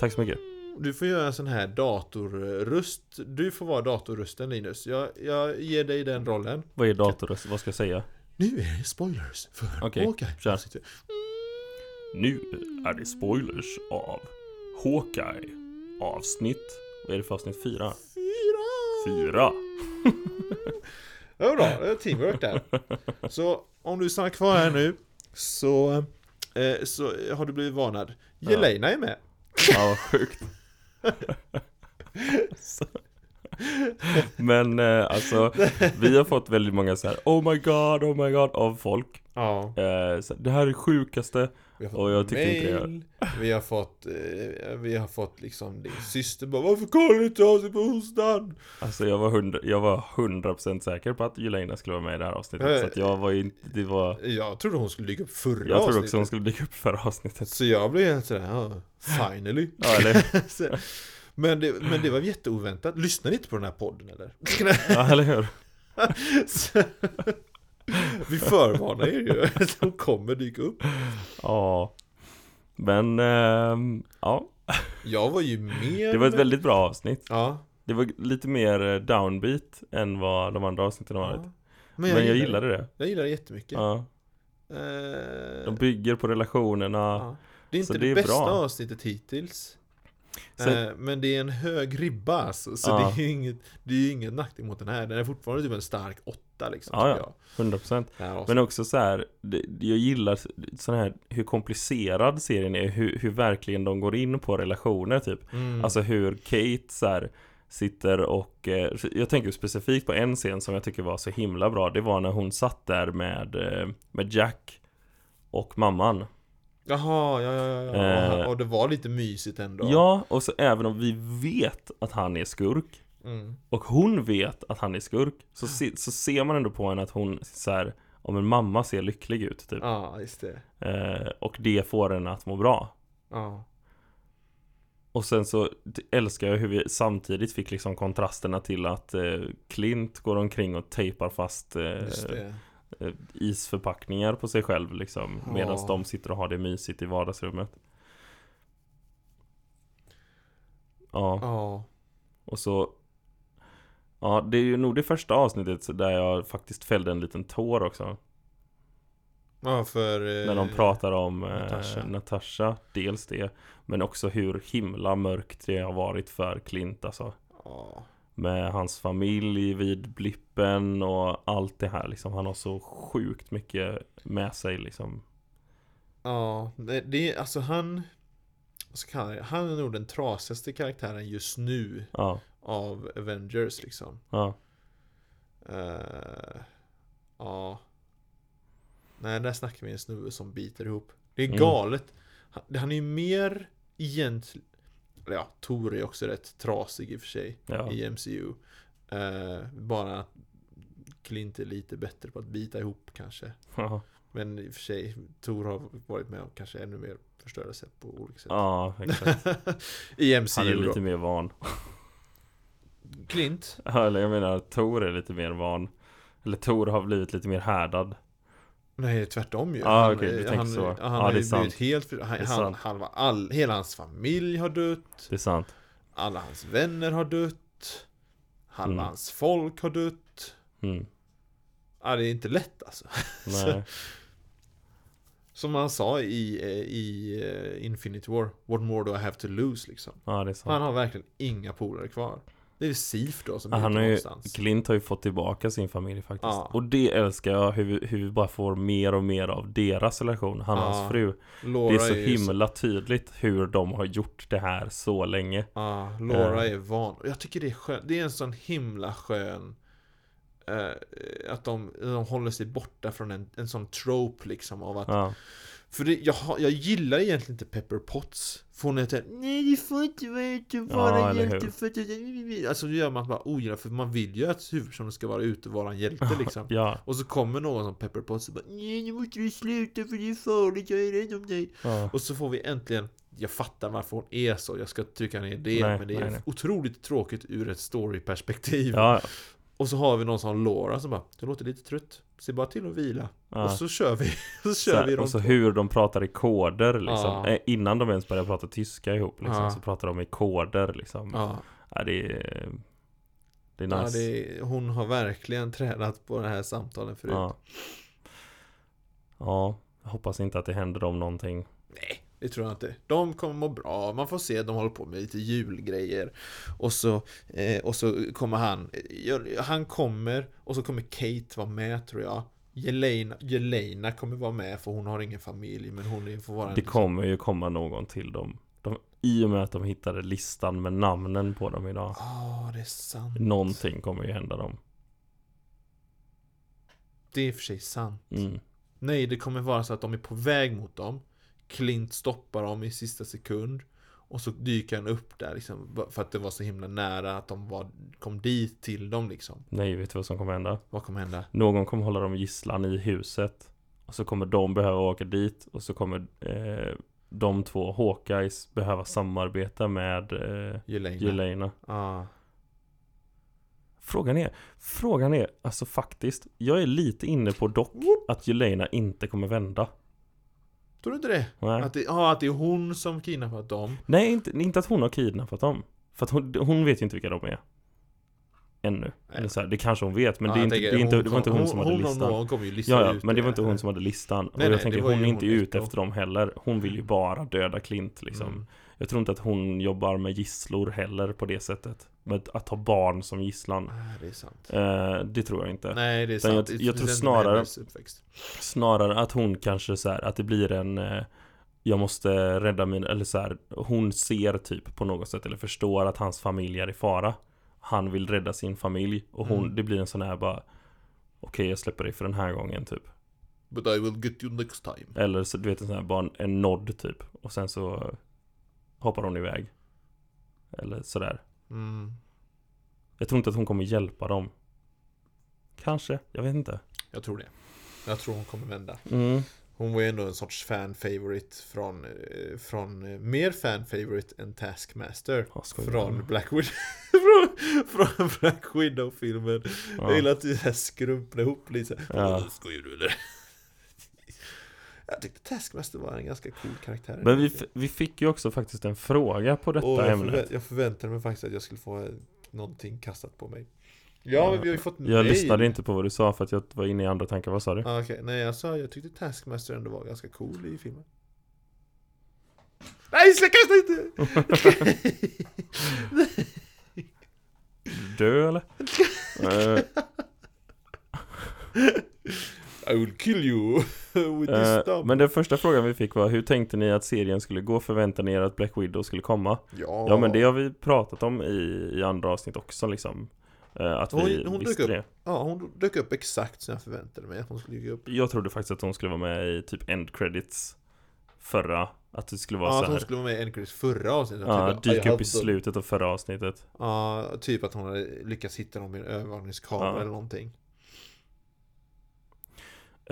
Tack så mycket Du får göra en sån här datorröst. Du får vara datorrösten Linus. Jag, jag ger dig den rollen. Vad är datorröst? Vad ska jag säga? Nu är det spoilers för Okej, Hawkeye. kör. Nu är det spoilers av Hawkeye Avsnitt Vad är det för avsnitt? Fyra? Fyra! Fyra! Var bra, det är teamwork där. Så om du stannar kvar här nu så, eh, så har du blivit varnad. Jelena är med. Ja, vad sjukt Men eh, alltså Vi har fått väldigt många så här Oh my god, oh my god av folk Ja. eh, så, Det här är sjukaste Vi har fått Och jag tycker inte det. mail, Vi har fått, eh, vi har fått liksom din syster bara Varför kollar du inte av sig på onsdagen? Alltså jag var hundra, jag var 100% säker på att Jelena skulle vara med i det här avsnittet Så att jag var inte, det var Jag trodde hon skulle dyka upp förra Jag trodde avsnittet. också hon skulle dyka upp förra avsnittet Så jag blev helt sådär, ja, finally Ja eller, men, det, men det var jätteoväntat, lyssnar ni inte på den här podden eller? ja, eller hur? Vi förvarnar er ju, att hon kommer dyka upp. Ja. Men, ehm, ja. Jag var ju mer Det var ett väldigt bra avsnitt. Ja, Det var lite mer eh, downbeat än vad de andra avsnitten har varit. Ja. Men jag, gillade det. Jag gillar det jättemycket. Ja, Eh, de bygger på relationerna. Ja. Det är inte det det, är bästa bra. avsnittet hittills. Eh, Men det är en hög ribba alltså, så Ja. det är ju inget Det är inget nackdel mot den här. Den är fortfarande typ en stark åtta liksom Ja, ja. jag. 100% Det här Men också så här, jag gillar sån här hur komplicerad serien är, hur, hur verkligen de går in på relationer typ. Mm. Alltså hur Kate så här sitter och, eh, jag tänker specifikt på en scen som jag tycker var så himla bra. Det var när hon satt där med, eh, med Jack och mamman. Jaha, ja, ja, ja, ja. Eh. Och det var lite mysigt ändå Ja, och så även om vi vet att han är skurk mm. och hon vet att han är skurk så, se, så ser man ändå på henne att hon så här, om en mamma ser lycklig ut typ. Ja, just det Eh, och det får henne att må bra. Ja, Och sen så älskar jag hur vi samtidigt fick liksom kontrasterna till att eh, Clint går omkring och tejpar fast eh, eh, isförpackningar på sig själv liksom Medan Ja. de sitter och har det mysigt i vardagsrummet Ja, Ja, och så Ja, det är ju nog det första avsnittet där jag faktiskt fällde en liten tår också ja för eh, När de pratar om eh, Natasha. Natasha. dels det Men också hur himla mörkt det har varit för Clint alltså Ja, Med hans familj vid blippen och allt det här liksom Han har så sjukt mycket med sig liksom ja det, det är alltså han vad ska det? Han är nog den trasigaste karaktären just nu Ja, av Avengers liksom. Ja, Eh, Ja. Nej, där snackar vi en snubbe som biter ihop. Det är Mm. galet. Han, han är ju mer egentligen Ja, Tor är också rätt trasig i och för sig ja, i MCU Eh, Bara att Clint är lite bättre på att bita ihop kanske. Ja, Men i och för sig Tor har varit med om kanske ännu mer förstörelse på olika sätt. Ja exakt. I Han är MCU då. lite mer van Clint, Ja, Eller jag menar, Tor är lite mer van Eller Tor har blivit lite mer härdad nej tvärtom ju. Ah, han, tänker han, så. Han Ja, har ju blivit sant. helt, han, han, halva all, hela hans familj har dött. Det är sant Alla hans vänner har dött. Halva Mm. hans folk har dött. mm. Ja, det är inte lätt alltså. Nej, Som han sa i, i eh, Infinity War, What more do I have to lose liksom. ja det är sant Han har verkligen inga polare kvar. Det är Sif då som är han har ju, någonstans. Clint har ju fått tillbaka sin familj faktiskt Ja. Och det älskar jag, hur vi, hur vi bara får mer och mer av deras relation, han och Ja. hans fru Laura Det är så ju himla tydligt hur de har gjort det här så länge Ja, Laura Eh. är van. Jag tycker det är skönt. Det är en sån himla skön eh, att de, de håller sig borta från en, en sån trope liksom av att Ja, För det, jag, jag gillar egentligen inte Pepper Potts För hon är såhär Nej du får inte vara ute och Ja, vara eller hjälte hur? för att Alltså det gör man bara ogillar för man vill ju att huvudpersonen ska vara ute och vara en hjälte liksom ja, Och så kommer någon som Pepper Potts och bara Nej nu måste du sluta för det är farligt, jag är rädd om dig ja. Och så får vi äntligen Jag fattar varför hon är så, jag ska trycka ner det Nej, Men det är nej, nej. otroligt tråkigt ur ett storyperspektiv ja, Och så har vi någon som Laura som bara Du låter lite trött, se bara till att vila ja. Och så kör vi, så kör här, vi och så på. hur de pratar i koder liksom Ja. Eh, Innan de ens börjar prata tyska ihop liksom, Ja. så pratar de i koder liksom Ja, det är Det är nice det är, hon har verkligen tränat på det här samtalen förut Ja. Ja, hoppas inte att det händer dem någonting Nej, det tror jag inte. De kommer må bra, man får se, de håller på med lite julgrejer. Och så, eh, och så kommer han, han kommer, och så kommer Kate vara med tror jag. Jelena, Jelena kommer vara med för hon har ingen familj men hon får vara Det kommer ju komma någon till dem de, I och med att de hittade listan med namnen på dem idag Ja, det är sant. Någonting kommer ju hända dem Det är i och för sig sant. mm. Nej, det kommer vara så att de är på väg mot dem. Clint stoppar dem i sista sekund. Och så dyker han upp där liksom, för att det var så himla nära att de var, kom dit till dem liksom. Nej, vet du vad som kommer hända? Vad kommer hända? Någon kommer hålla dem gisslan i huset Och så kommer de behöva åka dit Och så kommer eh, de två Hawkeyes behöva samarbeta med eh, Jelena. Jelena Ah. Frågan är, frågan är, alltså faktiskt Jag är lite inne på dock att Jelena inte kommer vända Tror du inte det? Nej, Att det, ah, att det är hon som kidnappat dem? Nej inte, inte att hon har kidnappat dem För att hon, hon vet ju inte vilka de är Ännu Eller så här, det kanske hon vet men Ja, det, är inte, tänker, det, är inte, det var inte hon, som hade hon listan Hon, kommer ju lista Ja, ja, ut men det var inte hon som hade listan. Nej, och jag nej, tänker hon är inte hon ute efter dem heller. Hon vill ju bara döda Clint liksom. Mm. Jag tror inte att hon jobbar med gisslor heller på det sättet. Med att ha barn som gisslan. Nej, det är sant. Eh, det tror jag inte. Nej, det är Utan jag- sant. jag Det tror snarare-. Snarare att hon kanske så här, att det blir en eh, Jag måste rädda min, eller så här, Hon ser typ på något sätt eller förstår att hans familj är i fara Han vill rädda sin familj och hon, Mm. det blir en sån här bara Okej jag släpper dig för den här gången typ But I will get you next time. Eller så du vet en sån här bara en, en nod typ Och sen så Hoppar hon iväg Eller sådär Mm. Jag tror inte att hon kommer hjälpa dem Kanske, jag vet inte Jag tror det. Jag tror hon kommer vända. mm. Hon var ju ändå en sorts fan-favorite från, eh, från eh, mer fan-favorite än Taskmaster. Skojar Från? Black Widow. från, från Black Widow-filmen. Ja. Jag gillar att du skrumpnar ihop lite. Ja. Skojar du eller? Jag tyckte Taskmaster var en ganska cool karaktär. Men vi, vi fick ju också faktiskt en fråga på detta jag, ämnet förvä- jag förväntade mig faktiskt att jag skulle få eh, någonting kastat på mig. Ja, men vi har ju fått Jag mail. lyssnade inte på vad du sa för att jag var inne i andra tankar, vad sa du? Ah, Okej, nej jag sa jag tyckte Taskmaster ändå var ganska cool i filmen. Nej, släck kasta inte! Dö eller? I will kill you with this eh, stump. men den första frågan vi fick var Hur tänkte ni att serien skulle gå? Förväntade ni er att Black Widow skulle komma? ja. Ja men det har vi pratat om i, i andra avsnitt också liksom Eh, Att Hon- vi hon visste dök det Ja, hon dök upp exakt som jag förväntade mig att hon skulle dyka upp. Jag trodde faktiskt att hon skulle vara med i typ end credits Förra Att det skulle vara Ja, att så hon här skulle vara med i Endcredits förra avsnittet. Ja, typ, dyka I upp i slutet av förra avsnittet Ja, typ att hon hade lyckats hitta dem med en övervakningskamera Ja. eller någonting.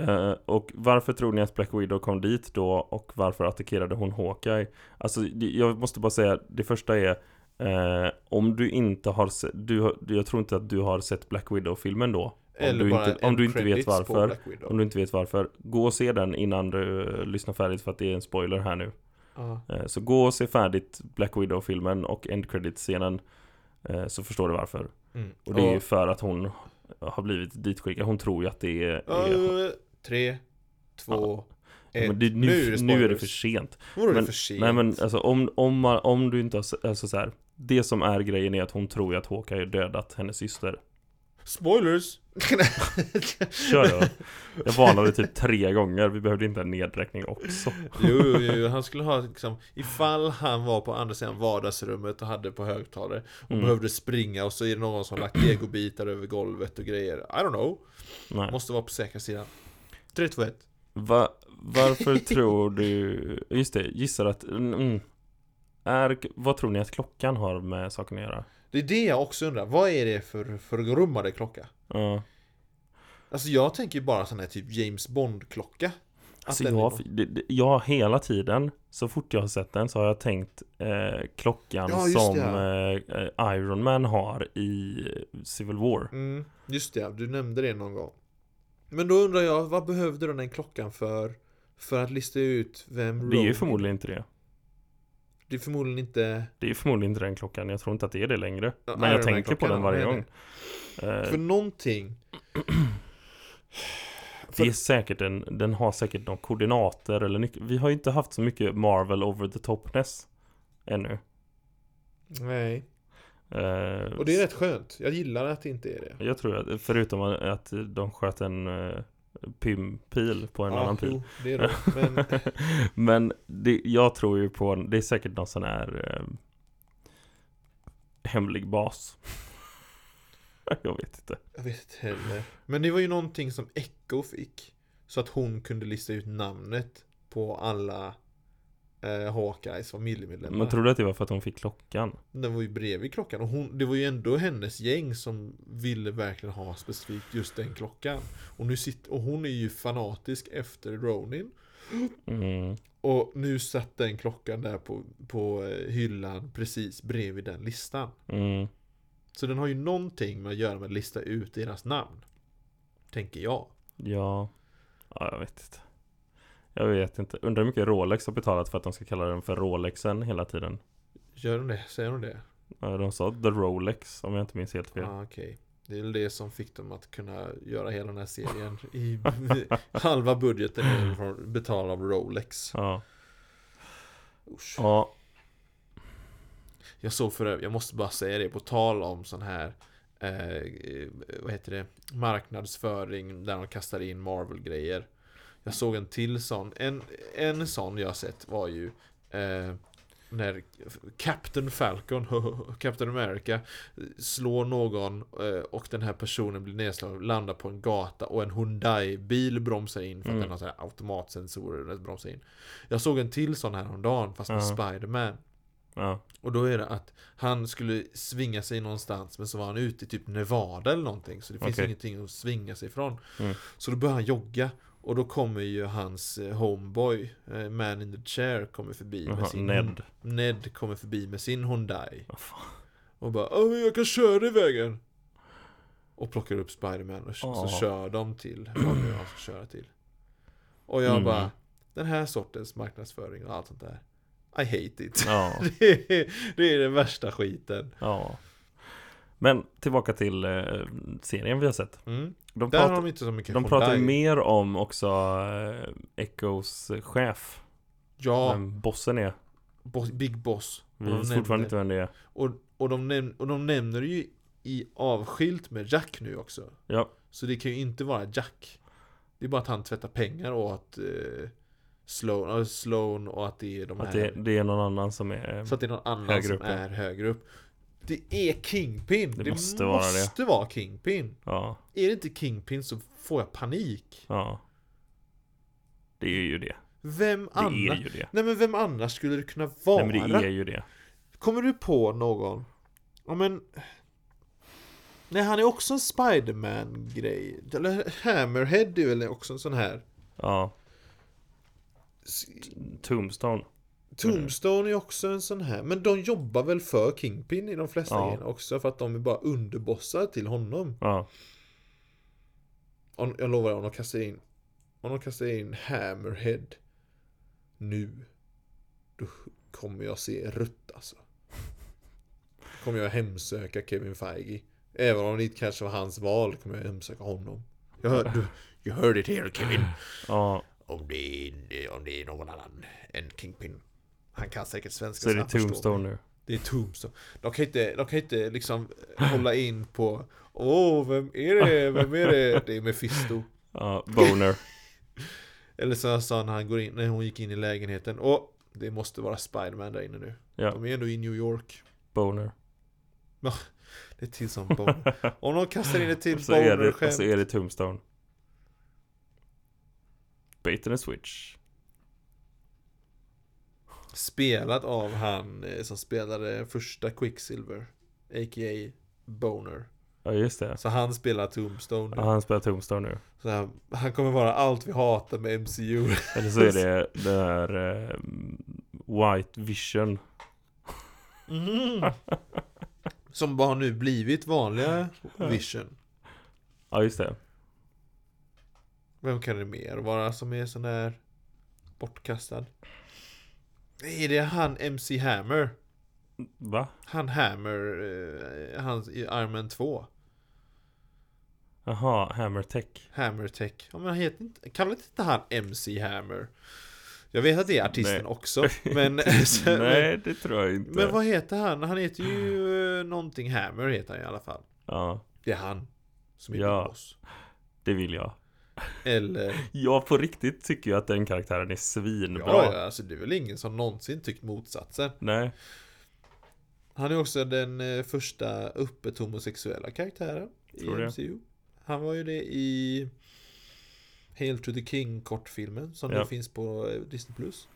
Eh, och varför tror ni att Black Widow kom dit då? Och varför attackerade hon Hawkeye? Alltså, jag måste bara säga, det första är Eh, om du inte har sett, du, jag tror inte att du har sett Black Widow-filmen då. Om Eller du bara inte, om du inte vet varför. Om du inte vet varför. Gå och se den innan du eh, lyssnar färdigt för att det är en spoiler här nu. Eh, så gå och se färdigt Black Widow-filmen och end credit-scenen. Eh, så förstår du varför. Mm. Och det är ju för att hon har blivit ditskickad. Hon tror ju att det är... är Tre, två, ett. men det, nu, nu är det nu är det för sent. Vadå det för sent? Nej men alltså om, om, om du inte har alltså så här, Det som är grejen är att hon tror att Hawkeye har dödat hennes syster. Spoilers! Kör då. Jag varnade typ tre gånger. Vi behövde inte en nedräkning också. Jo, jo, jo, han skulle ha liksom Ifall han var på andra sidan vardagsrummet och hade på högtalare Och Mm. behövde springa och så är det någon som har lagt legobitar över golvet och grejer I don't know Nej. Måste vara på säkra sidan 3, 2, 1 Va, varför tror du... Just det, gissar att... Mm, är, vad tror ni att klockan har med saken att göra? Det är det jag också undrar, vad är det för förgrummade klocka? Ja. Alltså jag tänker bara sån här typ James Bond-klocka Alltså den är jag, jag hela tiden, så fort jag har sett den så har jag tänkt eh, klockan Ja, som eh, eh, Iron Man har i Civil War. Mm, just det, du nämnde det någon gång Men då undrar jag, vad behövde du den klockan för? För att lista ut vem Det är ju förmodligen inte det. Det är förmodligen inte Det är förmodligen inte den klockan. Jag tror inte att det är det längre. Ja, Men jag tänker på den varje gång. Eh, För någonting det är säkert en, den har säkert några koordinater eller nyc- Vi har ju inte haft så mycket Marvel over the topness ännu. Nej Och det är rätt skönt, jag gillar att det inte är det Jag tror att, förutom att de sköt en uh, pimpil på en annan pil. jo, det är det Men Men det, jag tror ju på, det är säkert någon sån här eh, hemlig bas. jag vet inte. jag vet inte heller Men det var ju någonting som Echo fick Så att hon kunde lista ut namnet på alla eh, Hawkeyes familjemedlemmar Men tror du att det var för att hon fick klockan? Den var ju bredvid klockan och hon, det var ju ändå hennes gäng som ville verkligen ha specifikt just den klockan. Och nu sitter, och hon är ju fanatisk efter Ronin. Mm. Och nu satt den klockan där på, på eh, hyllan precis bredvid den listan. Mm. Så den har ju någonting med att göra med att lista ut deras namn. Tänker jag. Ja. ja, jag vet inte. Jag vet inte. Undrar hur mycket Rolex har betalat för att de ska kalla den för Rolexen hela tiden. Gör de det? Säger de det? Ja, De sa The Rolex om jag inte minns helt fel. Ah, okej. Det är väl det som fick dem att kunna göra hela den här serien i halva budgeten är betald av Rolex. Ja. Usch. ja. Jag såg för jag måste bara säga det på tal om sån här eh, Vad heter det? Marknadsföring där de kastar in Marvel-grejer Jag såg en till sån En, en sån jag sett var ju eh, När Captain Falcon, Captain America Slår någon eh, och den här personen blir nedslagen Landar på en gata och en Hyundai-bil bromsar in För att Mm. den har så här automatsensorer den bromsar in Jag såg en till sån här om dagen fast med Ja. Spider-Man Ja. och då är det att han skulle svinga sig någonstans men så var han ute i typ Nevada eller någonting Så det finns Okej. ingenting att svinga sig ifrån Mm. Så då börjar han jogga Och då kommer ju hans eh, homeboy eh, Man in the chair kommer förbi Jaha, med sin Ned. Ned kommer förbi med sin Hyundai fan. Och bara Åh, jag kan köra i vägen Och plockar upp Spiderman och så, Ja. så kör de till vad nu han ska köra till Och jag Mm. bara Den här sortens marknadsföring och allt sånt där I hate it Ja. det, är, det är den värsta skiten Ja. Men tillbaka till eh, serien vi har sett. mm. De, Där pratar, har de inte så mycket de pratar ju mer om också eh, Echos chef. Ja, Vem bossen är. boss, Big Boss Vi vet fortfarande inte vem det är. och, och, de näm- och de nämner ju i avskilt med Jack nu också Ja. Så det kan ju inte vara Jack Det är bara att han tvättar pengar och att eh, Sloan, äh, Sloan och att det är de Att här det, det är någon annan som är... Så att det är någon annan som är högre upp Det är Kingpin! Det Det, måste måste, vara det. vara Kingpin! Ja. Är det inte Kingpin så får jag panik Ja. Det är ju det. Vem annars? Nej men vem annars skulle det kunna vara? Nej men det är ju det. Kommer du på någon? Ja men Nej han är också en Spiderman-grej Eller Hammerhead är väl också en sån här Ja. Tombstone. Tombstone är också en sån här, men de jobbar väl för Kingpin i de flesta Ja. grejerna också för att de är bara underbossar till honom. Ja, Om, jag lovar, om de kastar in Om de kastar in Hammerhead Nu Då kommer jag se rött alltså. Kommer jag hemsöka Kevin Feige. Även om det inte kanske var hans val kommer jag hemsöka honom. Jag hör, du, You heard it here Kevin. Ja. Om det är, om det är någon annan än Kingpin Han kan säkert svenska Så är det mig. Tombstone nu. Det är Tombstone. De kan inte, de kan inte liksom hålla in på Åh, vem är det? Vem är det? Det är Mephisto. Ja, Boner. Eller så sa han när han går in, när hon gick in i lägenheten Och det måste vara Spiderman där inne nu. Ja, De är ändå i New York. Boner. Det är till som boner. Om de kastar in ett till Och så, är så boner-skämt. är det Tombstone. Bait and a switch. Spelat av han eh, som spelade första Quicksilver. A.k.a. Boner. Ja, just det. Så han spelar Tombstone. Ja, han spelar Tombstone nu. Så han, han kommer vara allt vi hatar med MCU. Eller så är det det här eh, White Vision. Mhm. Som bara nu blivit vanliga Vision. Ja, just det. Vem kan det mer vara som är sån här bortkastad? Är det han MC Hammer? Va? Han Hammer, eh, han i Man 2. Jaha, Hammer Tech. Hammer Tech. Ja, men han heter inte, kallar inte han MC Hammer? Jag vet att det är artisten Nej. också. Men, Nej, det tror jag inte. men vad heter han? Han heter ju någonting Hammer heter han i alla fall. Ja, Det är han. Som är Ja. Boss. det vill jag. Eller Jag på riktigt tycker ju att den karaktären är svinbra. Ja, ja, alltså det är väl ingen som någonsin tyckt motsatsen. Nej, Han är också den eh, första öppet homosexuella karaktären i Tror det. MCU. Han var ju det i Hail to the King kortfilmen som Ja. nu finns på eh, Disney+. Plus.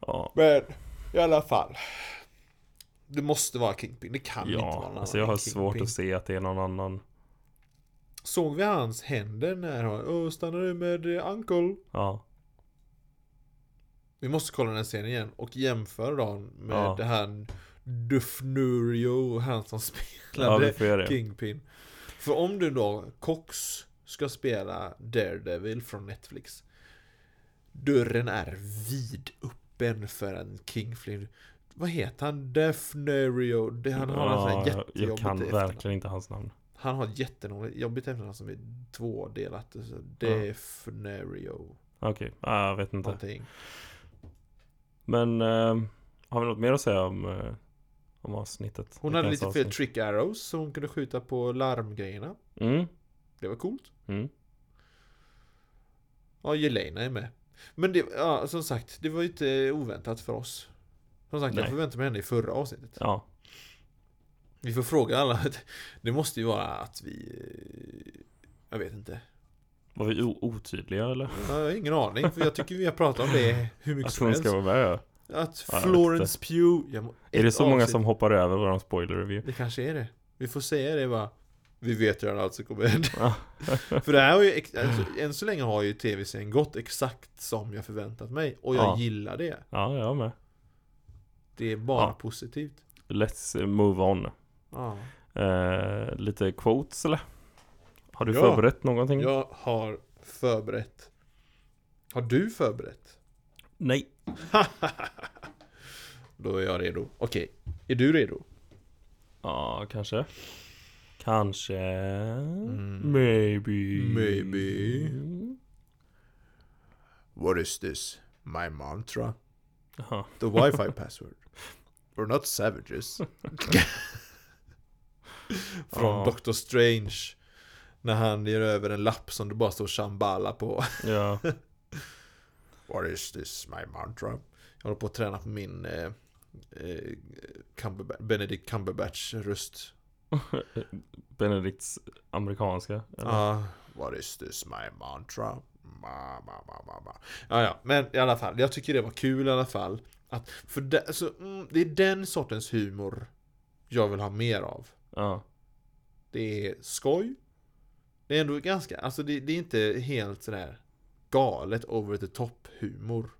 ja. Men i alla fall. Det måste vara Kingpin, det kan inte vara Ja, någon alltså annan jag har än svårt Kingpin. att se att det är någon annan. Såg vi hans händer när han Åh, stannar du med eh, Uncle? Ja, Vi måste kolla den här scenen igen och jämföra dem med Ja. det här Dufnurio, han som ja spelade det. Kingpin. För om du då, Cox, ska spela Daredevil från Netflix. Dörren är vidöppen för en Kingflin. Vad heter han? Defnerio. Det, han har en sån här Ja, jättejobbigt jag kan verkligen inte hans namn. Han har ett jättejobbigt efternamn som är tvådelat. Så Defnerio. Okej, ja, jag vet inte. Någonting. Men eh, har vi något mer att säga om, eh, om avsnittet? Hon hade lite fler avsnitt? trick arrows så hon kunde skjuta på larmgrejerna. Mm, Det var coolt. mm. Ja, Jelena är med. Men det, ja, som sagt, det var ju inte oväntat för oss. Som sagt, jag Nej. förväntade mig henne i förra avsnittet. Ja, Vi får fråga alla. Det måste ju vara att vi... Jag vet inte. var vi otydliga eller? Jag har ingen aning, för jag tycker vi har pratat om det hur mycket Att som hon helst. ska vara med ja. Att Ja, Florence Pugh... Jag Är det så många som hoppar över våran spoiler review? Det kanske är det. Vi får säga det bara. Vi vet redan allt som kommer hända. Ja. För det här har ju, alltså, än så länge har ju tv-serien gått exakt som jag förväntat mig. Och jag Ja. gillar det. Ja, jag med. Det är bara Ja. positivt. Let's move on. Eh, lite quotes eller? Har du Ja. förberett någonting? Jag har förberett. Har du förberett? Nej. Då är jag redo. Okej, är du redo? Ja, kanske. Kanske. Mm. Maybe. Maybe. What is this? My mantra? Jaha. The wifi password? We're not savages. Från Ja. Doctor Strange. När han ger över en lapp som det bara står Shambhala på. Ja. What is this, my mantra? Jag håller på att träna på min eh, eh, Cumberbatch, Benedict Cumberbatch röst. Benedikts amerikanska. eller? Ah, what is this, my mantra? Ma, ma, ma, ma, ma. Ja, ja, men i alla fall. Jag tycker det var kul i alla fall. Att, för det, alltså, mm, det är den sortens humor jag vill ha mer av. Ja. Det är skoj. Det är ändå ganska, alltså det, det är inte helt sådär galet over the top humor.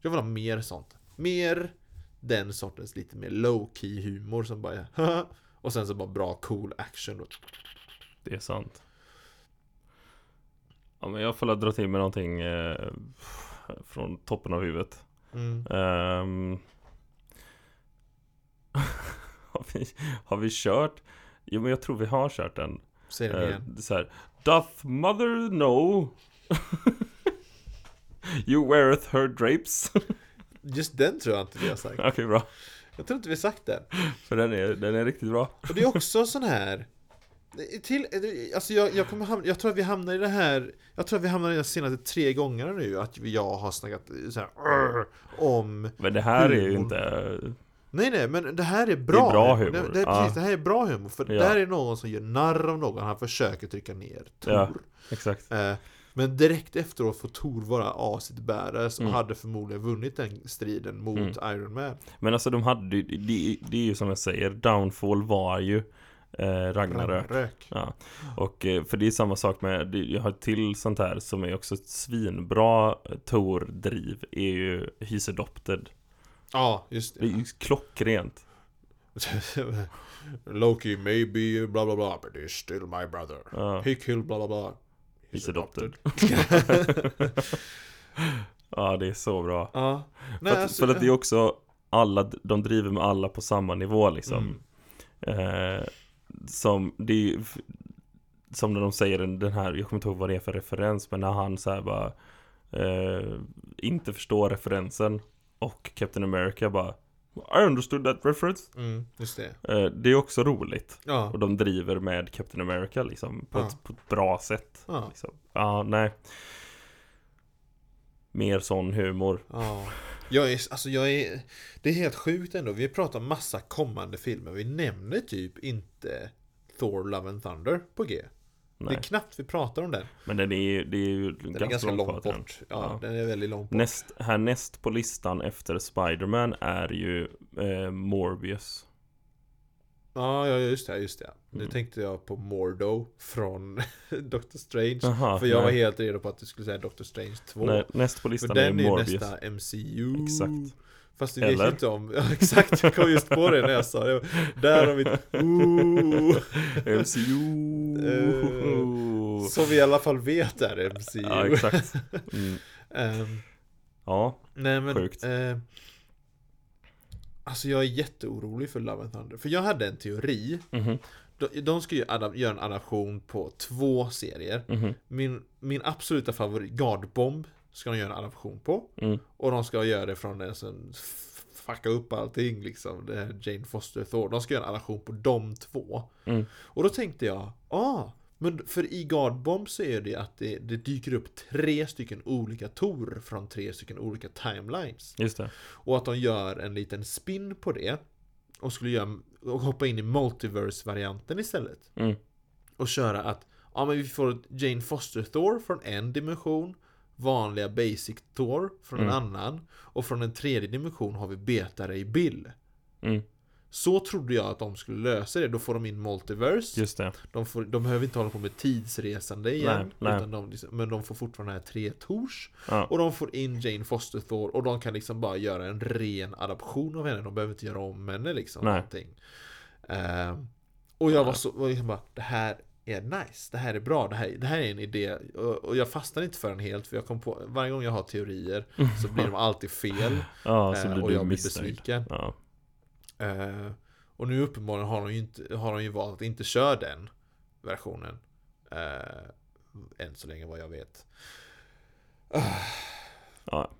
Jag vill ha mer sånt. Mer den sortens lite mer low-key humor som bara Och sen så bara bra cool action och Det är sant. Ja men jag får dra till med någonting eh, från toppen av huvudet. mm. Ehm, har, vi, har vi kört? Jo men jag tror vi har kört den. Säg det Uh, igen så här, Doth mother know? you weareth her drapes? Just den tror jag inte vi har sagt Okej bra. Jag tror inte vi har sagt den För den är, den är riktigt bra. Och det är också sån här till, alltså jag, jag, kommer hamna, jag tror att vi hamnar i det här Jag tror att vi hamnar i de senaste tre gångerna nu Att jag har snackat så här, om Men det här är ju inte... Nej nej men det här är bra Det är bra humor, Det, det, är ja. precis, det här är bra humor För Ja. där är någon som gör narr av någon Han försöker trycka ner Tor Ja. Exakt. eh, Men direkt efteråt får Tor vara aset bäras Och Mm. hade förmodligen vunnit den striden mot Mm. Iron Man Men alltså de hade det, det är ju som jag säger, Downfall var ju eh, Ragnarök. Ragnarök Ja. Och eh, för det är samma sak med, det- jag har ett till sånt här som är också ett svinbra Tor-driv, är ju He's Adopted. Ja, just Det är det ju klockrent. Loki maybe bla bla bla But he's still my brother Ja, He killed bla bla bla He's Adopted. ja, det är så bra. Ja För Nej, att, alltså, för att det är också alla, de driver med alla på samma nivå liksom. Mm. Eh, som, det är ju, som när de säger den, här, jag kommer inte ihåg vad det är för referens, men när han så här bara eh, inte förstår referensen och Captain America bara I understood that reference. mm, Just det Eh, det är också roligt. Ja, Och de driver med Captain America liksom på, Ja. ett, på ett bra sätt. ja, Liksom. Ja, nej. Mer sån humor. ja jag är, alltså jag är, det är helt sjukt ändå. Vi pratar massa kommande filmer. Vi nämner typ inte Thor Love and Thunder på G. Det Nej. är knappt vi pratar om den. Men den är, ju- det är ju Den är ganska långt till bort. den. Ja, den är väldigt långt bort. Näst, härnäst på listan efter Spider-Man är ju eh, Morbius. Ja, ja, just det, just det. Nu Mm. tänkte jag på Mordo från Doctor Strange. Jaha, för jag var nej. helt redo på att du skulle säga Doctor Strange 2. Nej, näst på för listan är den är ju Morbius. nästa MCU. Exakt. Fast Eller? vet ju inte om... Ja, exakt, jag kom just på det när jag sa det. Där har vi ooh, MCU! Som vi i alla fall vet är MCU. ja, exakt. Mm. Ehm, Ja, nej men... Sjukt. eh, alltså jag är jätteorolig för Love and Thunder. För jag hade en teori. mhm, De, de ska ju göra en adaption på två serier. mhm, Min, min absoluta favorit, God Bomb, ska de göra en adaption på. mm, Och de ska göra det från den som fucka upp allting liksom. Det här Jane Foster Thor. De ska göra en adaption på de två. mm. Och då tänkte jag, ah, men för i God Bomb så är det att det, det dyker upp tre stycken olika Tor från tre stycken olika timelines. Just det. Och att de gör en liten spin på det. Och skulle göra, och hoppa in i multiverse-varianten istället. Mm. Och köra att, ja men vi får Jane Foster Thor från en dimension. Vanliga basic Thor från en Mm. annan. Och från en tredje dimension har vi Beta Ray Bill. Mm. Så trodde jag att de skulle lösa det. Då får de in multiverse. Just det. De, får, de behöver inte hålla på med tidsresande igen. Nej, nej. De, liksom- men de får fortfarande här tre Tors. Ja. Och de får in Jane Foster Thor. Och de kan liksom bara göra en ren adaption av henne. De behöver inte göra om henne liksom. Nej. Någonting. Ehm, och jag var så, var liksom bara, det här är nice, det här är bra, det här, det här är en idé. Och, jag fastnar inte för den helt, för jag kom på, varje gång jag har teorier så blir de alltid fel. Ja, eh, blir och jag blir besviken. Ja. Eh, och nu uppenbarligen har de ju, inte, har de ju valt att inte köra den versionen. Eh, än så länge vad jag vet. Ja.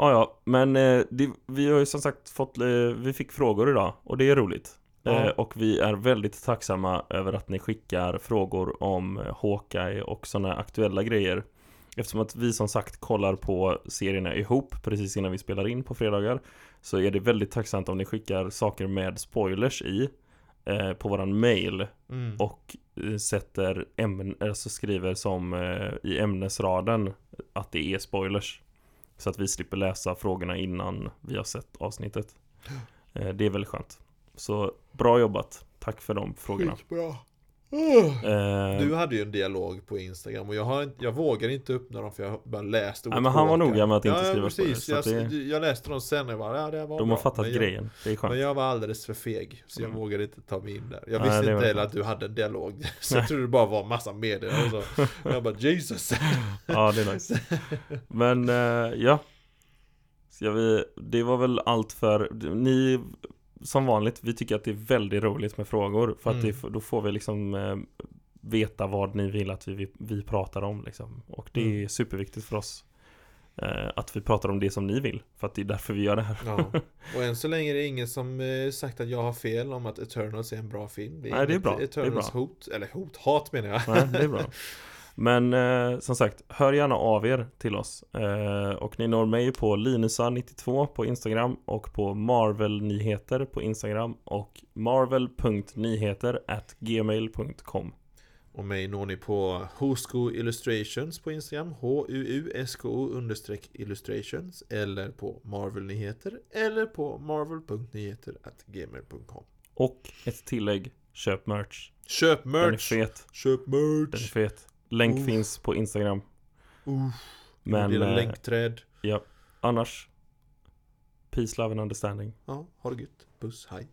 Ja, ja, men det, vi har ju som sagt fått, vi fick frågor idag och det är roligt. Ja. Eh, och vi är väldigt tacksamma över att ni skickar frågor om eh, Hawkeye och sådana aktuella grejer. Eftersom att vi som sagt kollar på serierna ihop precis innan vi spelar in på fredagar så är det väldigt tacksamt om ni skickar saker med spoilers i eh, på våran mail Mm. och eh, sätter ämnen, alltså skriver som eh, i ämnesraden att det är spoilers. Så att vi slipper läsa frågorna innan vi har sett avsnittet. Eh, det är väldigt skönt. Så bra jobbat. Tack för de frågorna. Skitbra. Eh, Du hade ju en dialog på Instagram och jag, har, inte- jag vågar inte öppna dem för jag bara läst Nej, men han var noga med att inte ja, skriva ja, på precis. det, så jag, det- jag läste dem sen och jag bara, ja det var de bra. har fattat men jag, grejen, det är skönt Men jag var alldeles för feg, så jag Mm. vågade inte ta mig in där. Jag Nej, visste det inte heller att du hade en dialog. Så jag trodde det bara var massa medier och så. Jag bara, Jesus! Ja, det är nice Men, eh, ja Ska vi, det var väl allt för, ni Som vanligt, vi tycker att det är väldigt roligt med frågor För att Mm. det, då får vi liksom eh, Veta vad ni vill att vi, vi pratar om liksom Och det Mm. är superviktigt för oss eh, Att vi pratar om det som ni vill För att det är därför vi gör det här Ja. Och än så länge är det ingen som eh, sagt att jag har fel om att Eternals är en bra film. Nej, det är bra. Det är Eternals bra. hot, eller hot, hat menar jag. Nej, det är bra Men eh, som sagt, hör gärna av er till oss. Eh, Och ni når mig på Linusa92 på Instagram Och på Marvel-nyheter på Instagram Och marvel.nyheter at gmail.com Och mig når ni på Husko Illustrations på Instagram H-U-U-S-K-O understreck illustrations Eller på Marvel-nyheter Eller på marvel.nyheter at gmail.com Och ett tillägg, köp merch. Köp Den är merch! fet, Köp den är merch! fet Länk Uff. finns på Instagram. Uh, Men Dela eh, länkträd. annars Peace, love and understanding. Ja, ha det gött. Puss, hej